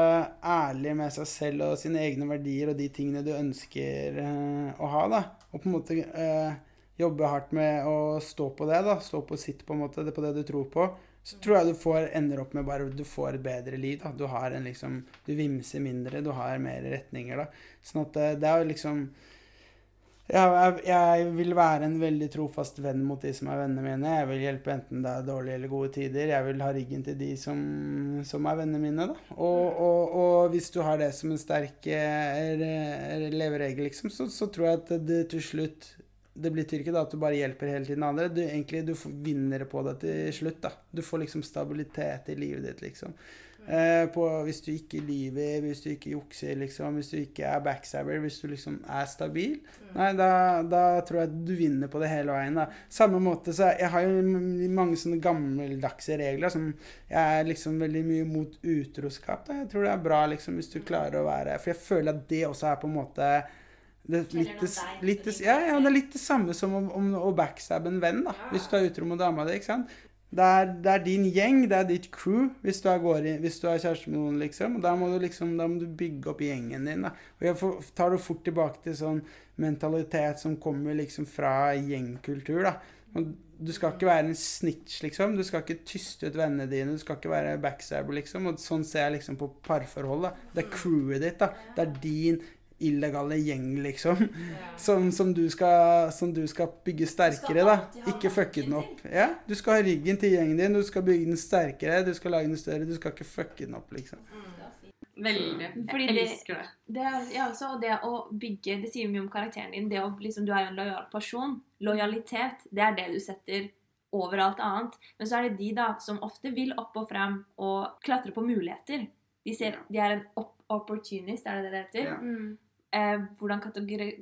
ærlig med seg selv og sine egne verdier og de tingene du ønsker uh, å ha, da, og på en måte uh, jobbe hardt med å stå på det, da, stå på sitt på en måte, det på det du tror på, så tror jeg du får, ender opp med bare du får et bedre liv. da, Du har en liksom, du vimser mindre, du har mer retninger, da. Sånn at det er jo liksom jeg, jeg, vil være en veldig trofast venn mot de som er vennene mine. Jeg vil hjelpe enten det er dårlige eller gode tider. Jeg vil ha ryggen til de som, som er vennene mine. da. Og, og, og hvis du har det som en sterk eh, leveregel, liksom, så, så tror jeg at det til slutt det til ikke da at du bare hjelper hele tiden andre. Du, egentlig, du vinner på det til slutt. da. Du får liksom stabilitet i livet ditt, liksom. Eh, på, hvis du ikke lyver, hvis du ikke jukser, liksom, hvis du ikke er backstabber, hvis du liksom er stabil, nei, da, da tror jeg du vinner på det hele veien. da. Samme måte så Jeg har jo mange sånne gammeldagse regler som jeg er liksom veldig mye mot utroskap. da. Jeg tror det er bra liksom hvis du klarer å være For jeg føler at det også er på en måte det, er litt, litt, ja, ja, det er litt det samme som om, om å backstabbe en venn, da. Hvis du er utro mot dama di. Det er, det er din gjeng, det er ditt crew, hvis du er, i, hvis du er kjæreste med noen, liksom. Og da må liksom, må du bygge opp gjengen din, da. Og jeg tar det fort tilbake til sånn mentalitet som kommer liksom fra gjengkultur, da. Og du skal ikke være en snitch, liksom. Du skal ikke tyste ut vennene dine. Du skal ikke være backstabber, liksom. Og sånn ser jeg liksom på parforhold, da. Det er crewet ditt, da. Det er din illegale gjeng, liksom. Som, som, du skal, som du skal bygge sterkere, da. Ikke fucke den opp. Ja, du skal ha ryggen til gjengen din. Du skal bygge den sterkere. Du skal lage den større. Du skal ikke fucke den opp, liksom. Veldig. Fordi jeg det- elsker det. Det er, ja, altså, og det å bygge Det sier mye om karakteren din. Det å, liksom, du er jo en lojal person. Lojalitet, det er det du setter over alt annet. Men så er det de da som ofte vil opp og frem og klatre på muligheter. De, ser, de er en op opportunist, er det det det heter? Ja. Mm. Eh, hvordan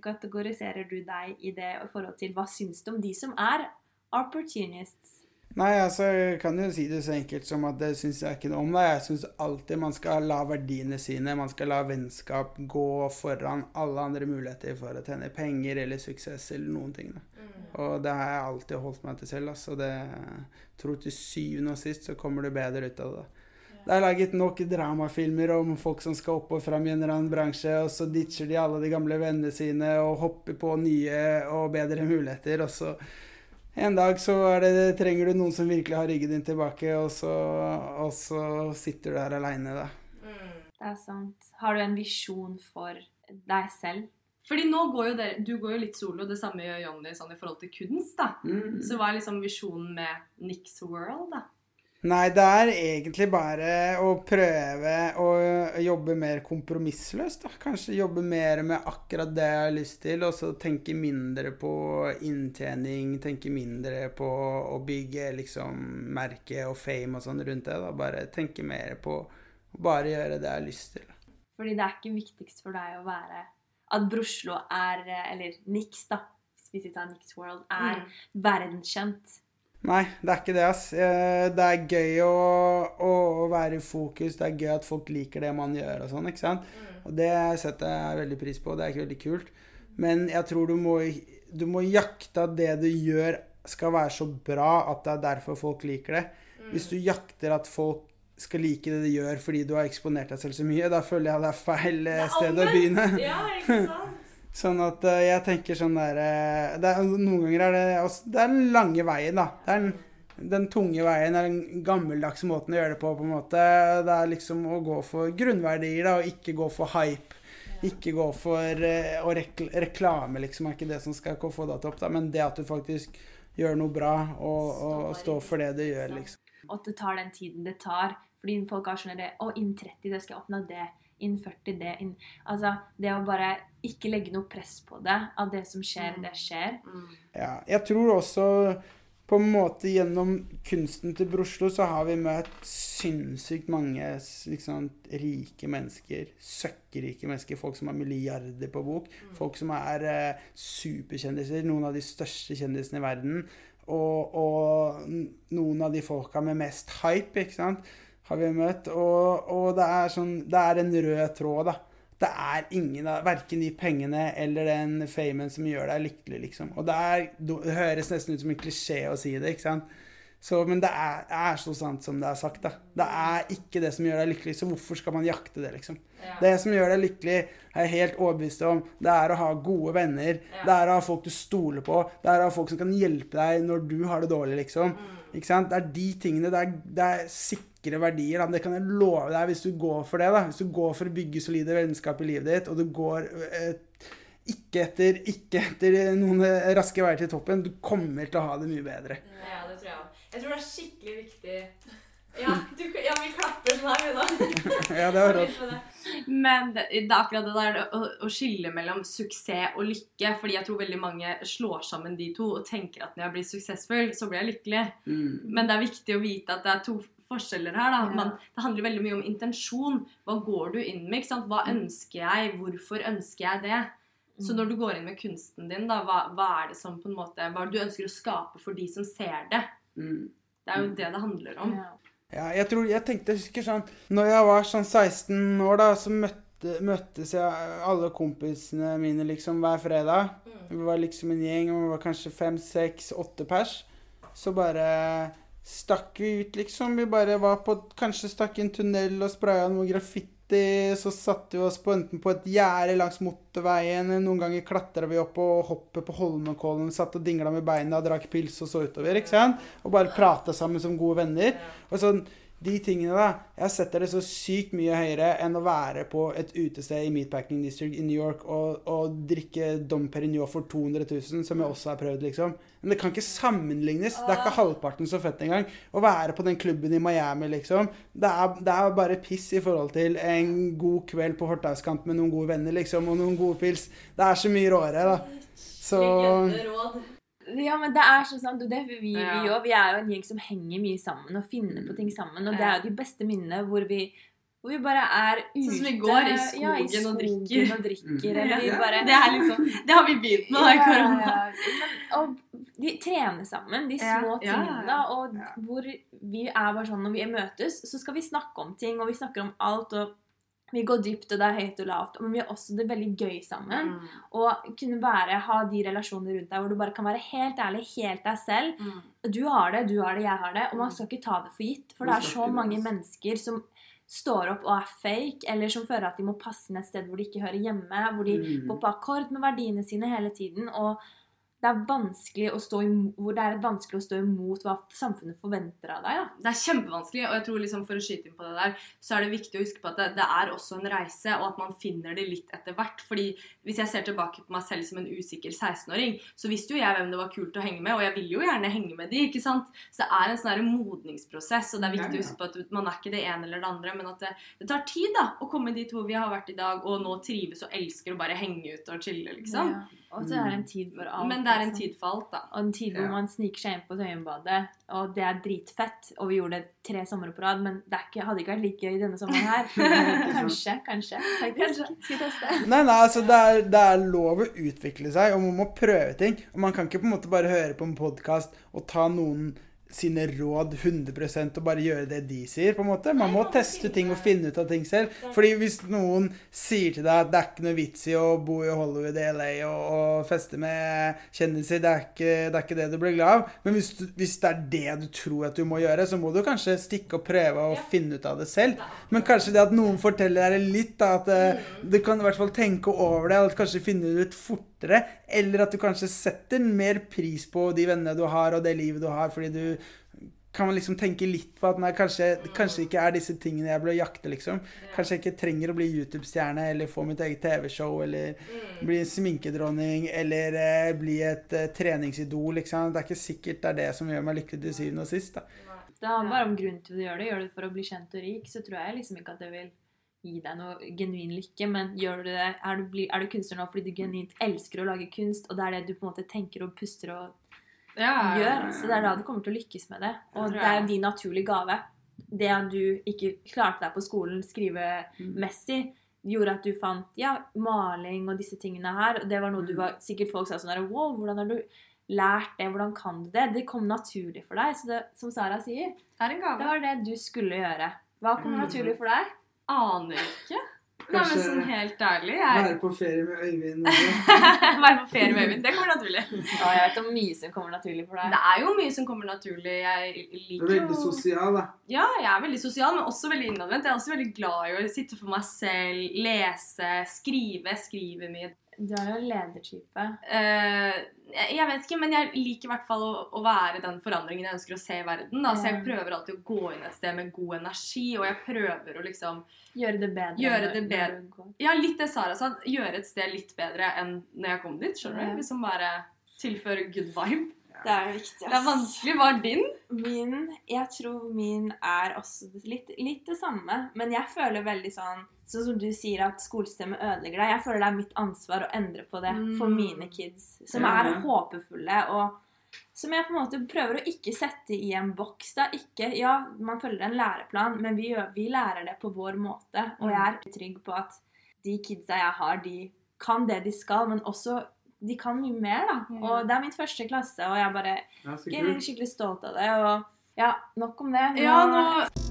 kategoriserer du deg i det i forhold til hva syns du om de som er opportunists? Nei, altså, jeg kan jo si det så enkelt som at det syns jeg ikke noe om. Det. Jeg syns alltid man skal la verdiene sine, man skal la vennskap gå foran alle andre muligheter for å tjene penger eller suksess eller noen ting. Da. Og det har jeg alltid holdt meg til selv. Altså. Det, jeg tror til syvende og sist så kommer du bedre ut av det. Det er laget nok dramafilmer om folk som skal opp og fram i en eller annen bransje, og så ditcher de alle de gamle vennene sine og hopper på nye og bedre muligheter, og så en dag så er det, trenger du noen som virkelig har ryggen din tilbake, og så, og så sitter du der aleine, da. Det er sant. Har du en visjon for deg selv? Fordi nå går jo dere, Du går jo litt solo, det samme gjør Jonny sånn i forhold til kunst. da. Så hva er liksom visjonen med Nix World? da? Nei, det er egentlig bare å prøve å jobbe mer kompromissløst. da. Kanskje jobbe mer med akkurat det jeg har lyst til, og så tenke mindre på inntjening, tenke mindre på å bygge liksom merke og fame og sånn rundt det. da. Bare tenke mer på å bare gjøre det jeg har lyst til. Fordi det er ikke viktigst for deg å være At Broslo er Eller Nix, da. Hvis vi tar Nix World, er verdenskjent. Nei, det er ikke det, ass. Eh, Det er gøy å, å, være i fokus. Det er gøy at folk liker det man gjør og sånn, ikke sant. Og det setter jeg veldig pris på. Det er ikke veldig kult. Men jeg tror du må, du må jakte at det du gjør, skal være så bra at det er derfor folk liker det. Hvis du jakter at folk skal like det du gjør fordi du har eksponert deg selv så mye, da føler jeg det er feil eh, sted å begynne. Ja, ikke sant? Sånn at eh, jeg tenker sånn der eh, det er, Noen ganger er det også, Det er den lange veien, da. Det er den, den tunge veien er den gammeldagse måten å gjøre det på, på en måte. Det er liksom å gå for grunnverdier, da, og ikke gå for hype. Ikke gå for eh, å rekl reklame, liksom, er ikke det som skal få deg til opp, da, men det at du faktisk gjør noe bra, og, og, og står for det du gjør, liksom. Og at det tar den tiden det tar. Fordi folk har sånn det, Å, innen 30 det skal jeg oppnå det. Innen 40 det. Inn, altså, det å bare ikke legge noe press på det. At det som skjer, det skjer. Ja, jeg tror også på en måte gjennom kunsten til Broslo så har vi møtt sinnssykt mange liksom, rike mennesker. Søkkrike mennesker. Folk som har milliarder på bok. Folk som er eh, superkjendiser. Noen av de største kjendisene i verden. Og, og noen av de folka med mest hype, ikke sant, har vi møtt. Og, og det er sånn Det er en rød tråd, da. Det er ingen av verken de pengene eller den famen som gjør deg lykkelig, liksom. Og det, er, det høres nesten ut som en klisjé å si det, ikke sant. Så, men det er, er så sant som det er sagt, da. Det er ikke det som gjør deg lykkelig, så hvorfor skal man jakte det, liksom? Det som gjør deg lykkelig, er jeg helt overbevist om, det er å ha gode venner. Det er å ha folk du stoler på. Det er å ha folk som kan hjelpe deg når du har det dårlig, liksom. Ikke sant? Det er de tingene. Det er, det er sikre verdier. Da. Det kan jeg love deg hvis du går for det. da. Hvis du går for å bygge solide vennskap i livet ditt, og du går eh, ikke etter, ikke etter noen eh, raske veier til toppen, du kommer til å ha det mye bedre. Ja, det tror jeg òg. Jeg tror det er skikkelig viktig Ja, du, ja vi klapper sånn her, vi, da. Ja, det var rått. Men det, det er akkurat det der å, å skille mellom suksess og lykke. Fordi jeg tror veldig mange slår sammen de to og tenker at når jeg blir suksessfull, så blir jeg lykkelig. Mm. Men det er viktig å vite at det er to forskjeller her. da. men Man, det handler veldig mye om intensjon. Hva går du inn med? ikke sant? Hva ønsker jeg? Hvorfor ønsker jeg det? Så når du går inn med kunsten din, da, hva, hva er det som på en måte, hva du ønsker å skape for de som ser det? Mm. Det er jo det det handler om. Ja. Ja, jeg tror, jeg tenkte, jeg husker sånn Når jeg var sånn 16 år, da, så møtte, møttes jeg alle kompisene mine liksom hver fredag. Vi var liksom en gjeng, og vi var kanskje fem, seks, åtte pers. Så bare stakk vi ut, liksom. Vi bare var på Kanskje stakk i en tunnel og spraya noe graffiti. Så satte vi oss på enten på et gjerde langs motorveien. Noen ganger klatra vi opp og hoppet på Holmenkollen, satt og dingla med beina, drakk pils og så utover. ikke sant? Og bare prata sammen som gode venner. Og sånn, de tingene, da. Jeg setter det så sykt mye høyere enn å være på et utested i Meatpacking District i New York og, og drikke Dom Perignon for 200 000, som jeg også har prøvd, liksom. Men det kan ikke sammenlignes. Det er ikke halvparten så fett engang. Å være på den klubben i Miami, liksom. Det er, det er bare piss i forhold til en god kveld på Hortauskant med noen gode venner, liksom, og noen gode pils. Det er så mye råere, da. Så Ja, men det er så sant. Og det er vi, vi, Ja. vi er jo en gjeng som henger mye sammen og finner på ting sammen. Og det er jo de beste minnene hvor vi, hvor vi bare er ute Sånn som vi går i ja, i skogen og drikker. og drikker. Mm. Eller vi bare Det liksom, det har vi begynt med da, i korona. Ja, ja. Men, og de trener sammen, de små tingene. Og hvor vi er bare sånn når vi møtes, så skal vi snakke om ting, og vi snakker om alt. og vi går dypt, og det er høyt og lavt, men vi har også det veldig gøy sammen. Mm. Og kunne være, ha de relasjonene rundt deg hvor du bare kan være helt ærlig, helt deg selv. Mm. Du har det, du har det, jeg har det. Og man skal ikke ta det for gitt. For det er så mange mennesker som står opp og er fake, eller som føler at de må passe inn et sted hvor de ikke hører hjemme. Hvor de Mm. går på akkord med verdiene sine hele tiden. Og det er vanskelig å stå hvor det er vanskelig å stå imot hva samfunnet forventer av deg. da. Det er kjempevanskelig, og jeg tror liksom for å skyte inn på det der, så er det viktig å huske på at det, det er også en reise, og at man finner det litt etter hvert. Fordi hvis jeg ser tilbake på meg selv som en usikker 16-åring, så visste jo jeg hvem det var kult å henge med, og jeg ville jo gjerne henge med de, ikke sant? Så det er en sånn modningsprosess, og det er viktig å Ja, å huske på at man er ikke det ene eller det andre, men at det, det tar tid da, å komme dit hvor vi har vært i dag, og nå trives og elsker å bare henge ut og chille, liksom. Ja. Og så er det en tid for alt. Men det er en liksom. tid for alt, da. Og en tid hvor Ja. man sniker seg inn på Tøyenbadet, og det er dritfett. Og vi gjorde det tre somre på rad, men det er ikke, hadde ikke vært like gøy denne sommeren her. kanskje, kanskje. kanskje. Skal teste? Nei, nei, altså det er, det er lov å utvikle seg, og man må prøve ting. Og man kan ikke på en måte bare høre på en podkast og ta noen sine råd 100% og bare gjøre det de sier. på en måte. Man må teste ting og finne ut av ting selv. Fordi hvis noen sier til deg at det er ikke noe vits i å bo i Hollywood i LA og, og feste med kjendiser, det er, ikke, det er ikke det du blir glad av. Men hvis, du, hvis det er det du tror at du må gjøre, så må du kanskje stikke og prøve å finne ut av det selv. Men kanskje det at noen forteller deg litt, da, at eh, du kan i hvert fall tenke over det, og kanskje finne det ut fortere. Eller at du kanskje setter mer pris på de vennene du har, og det livet du har, fordi du kan liksom tenke litt på at nei, kanskje, kanskje ikke er disse tingene jeg bør jakte, liksom. Kanskje jeg ikke trenger å bli YouTube-stjerne eller få mitt eget TV-show eller bli sminkedronning eller eh, bli et eh, treningsidol, liksom. Det er ikke sikkert det er det som gjør meg lykkelig til syvende og sist, da. Det handler bare om grunnen til at du gjør det. Gjør du det for å bli kjent og rik, så tror jeg liksom ikke at det vil gi deg noe genuin lykke. Men gjør du det, er du, bli- er du kunstner nå fordi du genuint elsker å lage kunst, og det er det du på en måte tenker og puster og gjør, så det er da du kommer til å lykkes med det. Og det er jo din naturlige gave. Det at du ikke klarte deg på skolen skrivemessig, gjorde at du fant ja, maling og disse tingene her. Og det var noe du var Sikkert folk sa sånn der Wow, hvordan har du lært det? Hvordan kan du det? Det kom naturlig for deg. Så det, som Sara sier, Det det var det du skulle gjøre. Hva kom Mm. naturlig for deg? Aner ikke. Nei, men sånn helt ærlig jeg... være på ferie med Øyvind. Være på ferie med Øyvind. Det kommer naturlig. Ja, jeg vet om mye som kommer naturlig for deg. Det er jo mye som kommer naturlig. Jeg Du er veldig sosial, da. Ja, jeg er veldig sosial, men også veldig innadvendt. Jeg er også veldig glad i å sitte for meg selv, lese, skrive. Skrive mye. Du er jo en ledertype. Uh, jeg jeg vet ikke, men jeg liker i hvert fall å, å være den forandringen jeg ønsker å se i verden. Da. Så jeg prøver alltid å gå inn et sted med god energi, og jeg prøver å liksom Gjøre det bedre. Gjøre det bedre. Ja, litt det Sara sa. Gjøre et sted litt bedre enn når jeg kom dit. skjønner du? du? Liksom bare tilføre good vibe. Det er viktig. Ass. Det er vanskelig. Hva er din? Min Jeg tror min er også litt, litt det samme. Men jeg føler veldig sånn Sånn som du sier at skolesystemet ødelegger deg. Jeg føler det er mitt ansvar å endre på det for Mm. mine kids, som er håpefulle og som jeg på en måte prøver å ikke sette i en boks. da. Ikke, ja, man følger en læreplan, men vi, gjør, vi lærer det på vår måte. Og jeg er trygg på at de kidsa jeg har, de kan det de skal, men også de kan mye mer. da. Og det er min første klasse, og jeg bare Ja, er skikkelig stolt av det. Og ja, nok om det. Ja, nå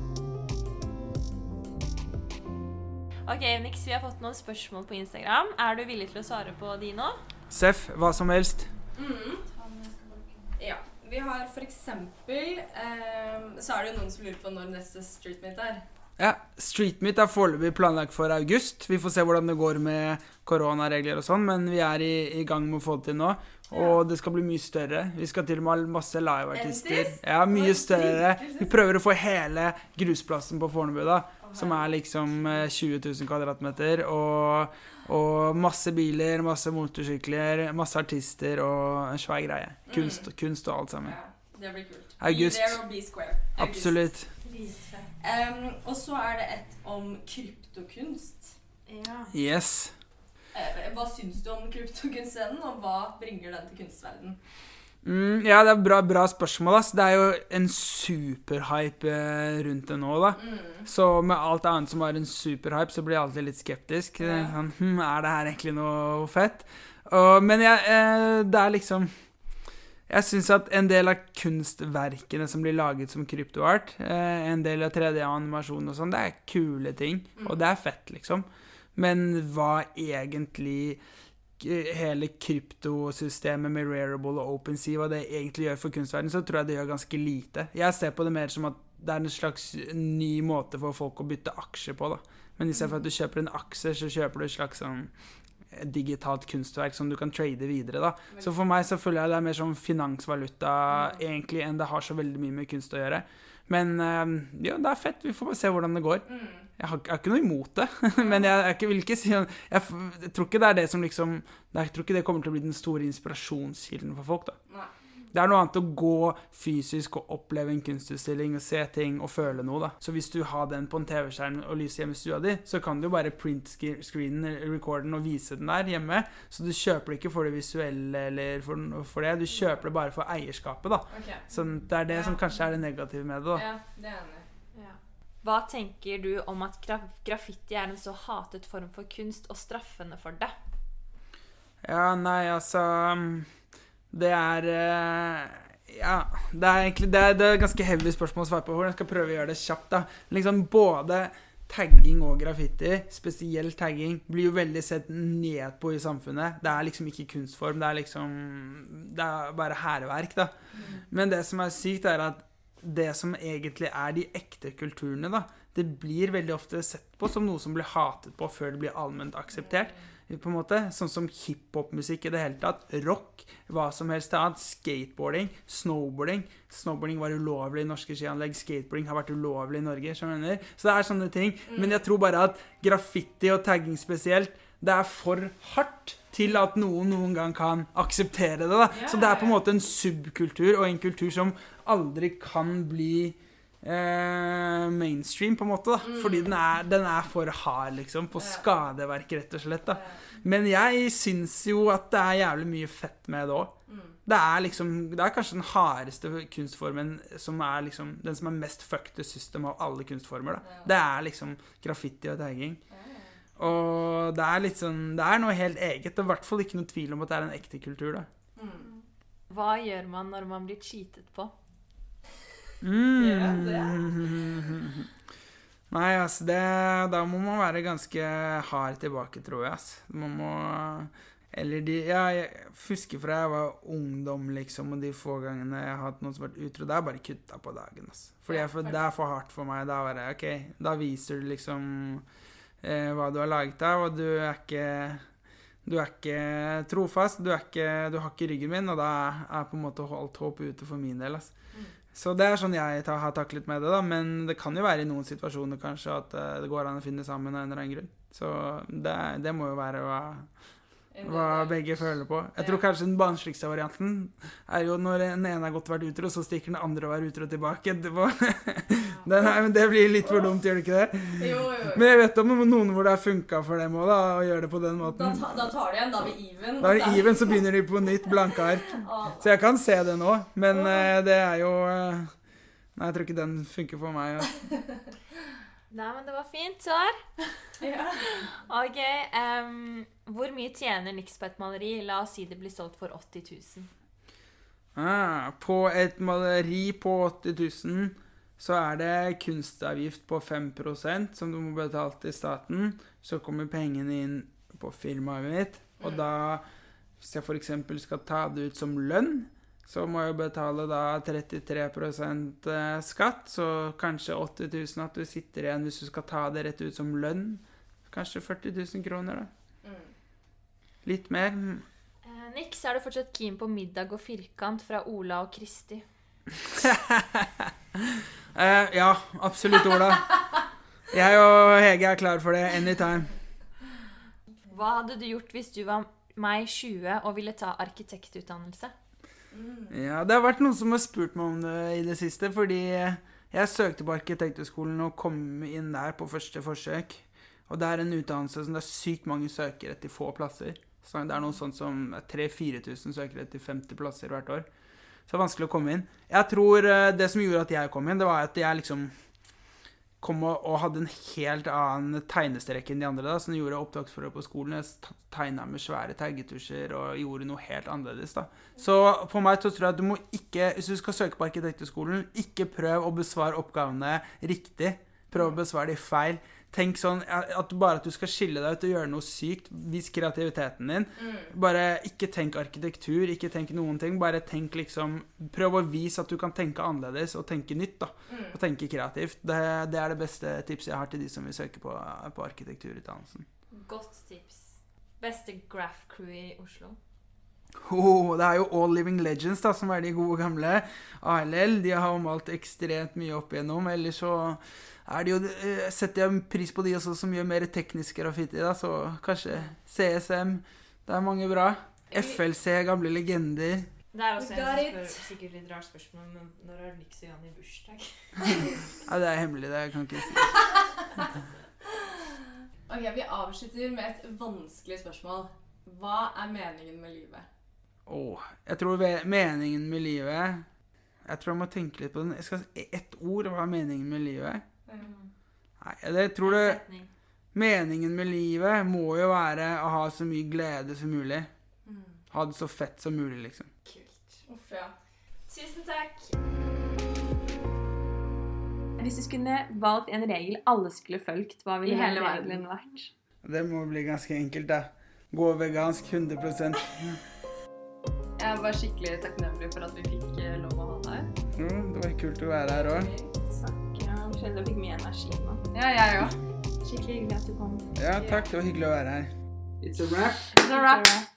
Ok, Nix, vi har fått noen spørsmål på Instagram. Er du villig til å svare på de nå? Seff, hva som helst. Ja. Vi har for eksempel eh, Så er det jo noen som lurer på når neste Street Meet er. Ja, Street Meet er foreløpig planlagt for august. Vi får se hvordan det går med koronaregler og sånn, men vi er i, i gang med å få det til nå. Og det skal bli mye større. Vi skal til og med ha masse liveartister. Ja, mye større. Vi prøver å få hele grusplassen på Fornebu, da. Som er liksom eh, 20 000 kvadratmeter. Og, og masse biler, masse motorsykler, masse artister og en svær greie. Kunst, kunst og alt sammen. Ja, det blir kult. August. Be there or be square. August. Absolutt. Um, og så er det et om kryptokunst. Ja. Yes. Eh, hva syns du om kryptokunstscenen, og hva bringer den til kunstverden? Mm, ja, det er bra, bra spørsmål. Ass. Det er jo en superhype eh, rundt det nå, da. Så med alt annet som er en superhype, så blir jeg alltid litt skeptisk. Ja. Sånn, hm, er det her egentlig noe fett? Og, men jeg, eh, det er liksom Jeg syns at en del av kunstverkene som blir laget som kryptoart, eh, en del av 3D-animasjon og sånn, det er kule ting. Og det er fett, liksom. Men hva egentlig hele kryptosystemet med Rarible og OpenSea, hva det egentlig gjør for kunstverdenen, så tror jeg det gjør ganske lite. Jeg ser på det mer som at det er en slags ny måte for folk å bytte aksjer på, da. Men istedenfor at du kjøper en aksje, så kjøper du et slags sånn digitalt kunstverk som du kan trade videre, da. Så for meg så føler jeg det er mer som finansvaluta egentlig enn det har så veldig mye med kunst å gjøre. Men eh, ja, det er fett. Vi får bare se hvordan det går. Jeg har, jeg har ikke noe imot det, men jeg, jeg ikke- vil ikke si jeg, jeg tror ikke det er det som liksom Jeg tror ikke det kommer til å bli den store inspirasjonskilden for folk. da Nei. Det er noe annet å gå fysisk og oppleve en kunstutstilling og se ting og føle noe. da Så hvis du har den på en TV-skjerm og lyser hjemme i stua di, så kan du jo bare print-screenen, recorden og vise den der hjemme. Så du kjøper det ikke for det visuelle eller for, for det, du kjøper det bare for eierskapet. da Okay. Så det er det som kanskje er det negative med det. da Ja, det er i. Hva tenker du om at graf graffiti er en så hatet form for kunst, og straffende for det? Ja, nei, altså mm, Det er eh, Ja, det er egentlig det er, det er ganske heavy spørsmål å svare på. Jeg skal prøve å gjøre det kjapt. da. Liksom Både tagging og graffiti, spesielt tagging, blir jo veldig sett ned på i samfunnet. Det er liksom ikke kunstform. Det er liksom Det er bare hærverk, da. Men det som er sykt, er at det som egentlig er de ekte kulturene, da, det blir veldig ofte sett på som noe som blir hatet på før det blir allment akseptert. på en måte, Sånn som hiphop-musikk i det hele tatt. Rock, hva som helst annet. Skateboarding, snowboarding. Snowboarding var ulovlig i norske skianlegg. Skateboarding har vært ulovlig i Norge. Så det er sånne ting. Men jeg tror bare at graffiti og tagging spesielt, det er for hardt til at noen noen gang kan akseptere det. da. Så det er på en måte en subkultur og en kultur som aldri kan bli eh, mainstream, på en måte. da. Fordi den er, den er for hard, liksom. På skadeverk, rett og slett. da. Men jeg syns jo at det er jævlig mye fett med det òg. Det er liksom, det er kanskje den hardeste kunstformen som er liksom Den som er mest fucked the system av alle kunstformer. da. Det er liksom graffiti og tagging. Og det er sånn Det er noe helt eget. Det er i hvert fall ikke noe tvil om at det er en ekte kultur, da. Hva gjør man når man blir cheatet på? Mm. Nei, altså det Da må man være ganske hard tilbake, tror jeg. Altså. Man må Eller de Ja, jeg husker fra jeg var ungdom, liksom, og de få gangene jeg har hatt noen som har vært utro, det er bare kutta på dagen, altså. Fordi jeg, for, det er for hardt for meg. Da det, OK, da viser du liksom eh, hva du har laget av, og du er ikke du er ikke trofast, du, er ikke, du har ikke ryggen min, og da er på en måte alt håp ute for min del. ass. Så det er sånn jeg ta, har taklet med det, da. Men det kan jo være i noen situasjoner kanskje at eh, det går an å finne sammen av en eller annen grunn. Så det, det må jo være hva, hva begge føler på. Jeg tror kanskje den barnsligste varianten er jo når den ene har gått vært utro, så stikker den andre og er utro tilbake etterpå. Den er, men det blir litt for dumt, gjør det ikke det? Jo, jo, jo. Men jeg vet om noen hvor det har funka for dem òg, å gjøre det på den Da, måten. ta, da tar de igjen. Da er vi even. Da er det even, så begynner de på nytt, blanke ark. Så jeg kan se det nå, men eh, det er jo eh, Nei, jeg tror ikke den funker for meg. Ja. Nei, men det var fint svar. Ja. Ok, Um, Hvor mye tjener Nix på et maleri? La oss si det blir solgt for 80 000. Ah, på et maleri på 80 000 så er det kunstavgift på 5% som du må betale til staten. Så kommer pengene inn på firmaet mitt, og da Hvis jeg f.eks. skal ta det ut som lønn, så må jeg betale da 33% skatt, så kanskje 80.000 at du sitter igjen hvis du skal ta det rett ut som lønn. Kanskje 40 000 kroner, da. Litt mer. Eh, Nix, er du fortsatt keen på middag og firkant fra Ola og Kristi? Eh, ja, absolutt, Ola. Jeg og Hege er klar for det anytime. Hva hadde du gjort hvis du var meg 20 og ville ta arkitektutdannelse? Ja, det har vært noen som har spurt meg om det i det siste, fordi jeg søkte på Arkitekthøgskolen og kom inn der på første forsøk. Og det er en utdannelse som det er sykt mange søkere til få plasser. Så det er noe sånt som 3000-4000 søkere til 50 plasser hvert år. Så det er vanskelig å komme inn. Jeg tror eh, det som gjorde at jeg kom inn, det var at jeg liksom kom og, og hadde en helt annen tegnestrek enn de andre. da, Som gjorde opptaksforhold på skolen. Jeg tegna med svære taggetusjer og gjorde noe helt annerledes. da. Så for meg så tror jeg at du må ikke, hvis du skal søke på Arkitekthøgskolen, ikke prøv å besvare oppgavene riktig. Prøv å besvare de feil. Tenk sånn at bare at du skal skille deg ut og gjøre noe sykt. Vis kreativiteten din. Bare ikke tenk arkitektur, ikke tenk noen ting. Bare tenk liksom Prøv å vise at du kan tenke annerledes og tenke nytt. da. Og tenke kreativt. Det, det er det beste tipset jeg har til de som vil søke på, på arkitekturutdannelsen. Godt tips. Beste graph crew i Oslo? Oh, det er jo All Living Legends, da, som er de gode gamle. ALL. De har malt ekstremt mye opp igjennom. Ellers så jo eh, setter jeg pris på de også som gjør mer teknisk graffiti, da, så kanskje CSM. Det er mange bra. FLC, gamle legender. Det er også en som spør sikkert litt rart spørsmål, men når har Nix og Jan i bursdag? Nei, det er hemmelig, det jeg kan ikke si. Ok, Vi avslutter med et vanskelig spørsmål. Hva er meningen med livet? Åh, jeg tror meningen med livet Jeg tror jeg må tenke litt på den. Jeg skal si Ett ord, hva er meningen med livet? Nei, jeg tror det Meningen med livet må jo være å ha så mye glede som mulig. Mm. Ha det så fett som mulig, liksom. Kult. Uff, ja. Tusen takk. Hvis du skulle valgt en regel alle skulle fulgt, hva ville hele verden. regelen vært? Det må bli ganske enkelt, da. Gå vegansk 100% Jeg var skikkelig takknemlig for at vi fikk eh, lov å ha deg her. Mm, Det var kult å være her òg. Ja, jeg fikk mye energi nå. Ja, jeg òg. Skikkelig hyggelig at du kom. Ja, takk. Det var hyggelig å være her. It's a wrap. It's a wrap. It's a wrap.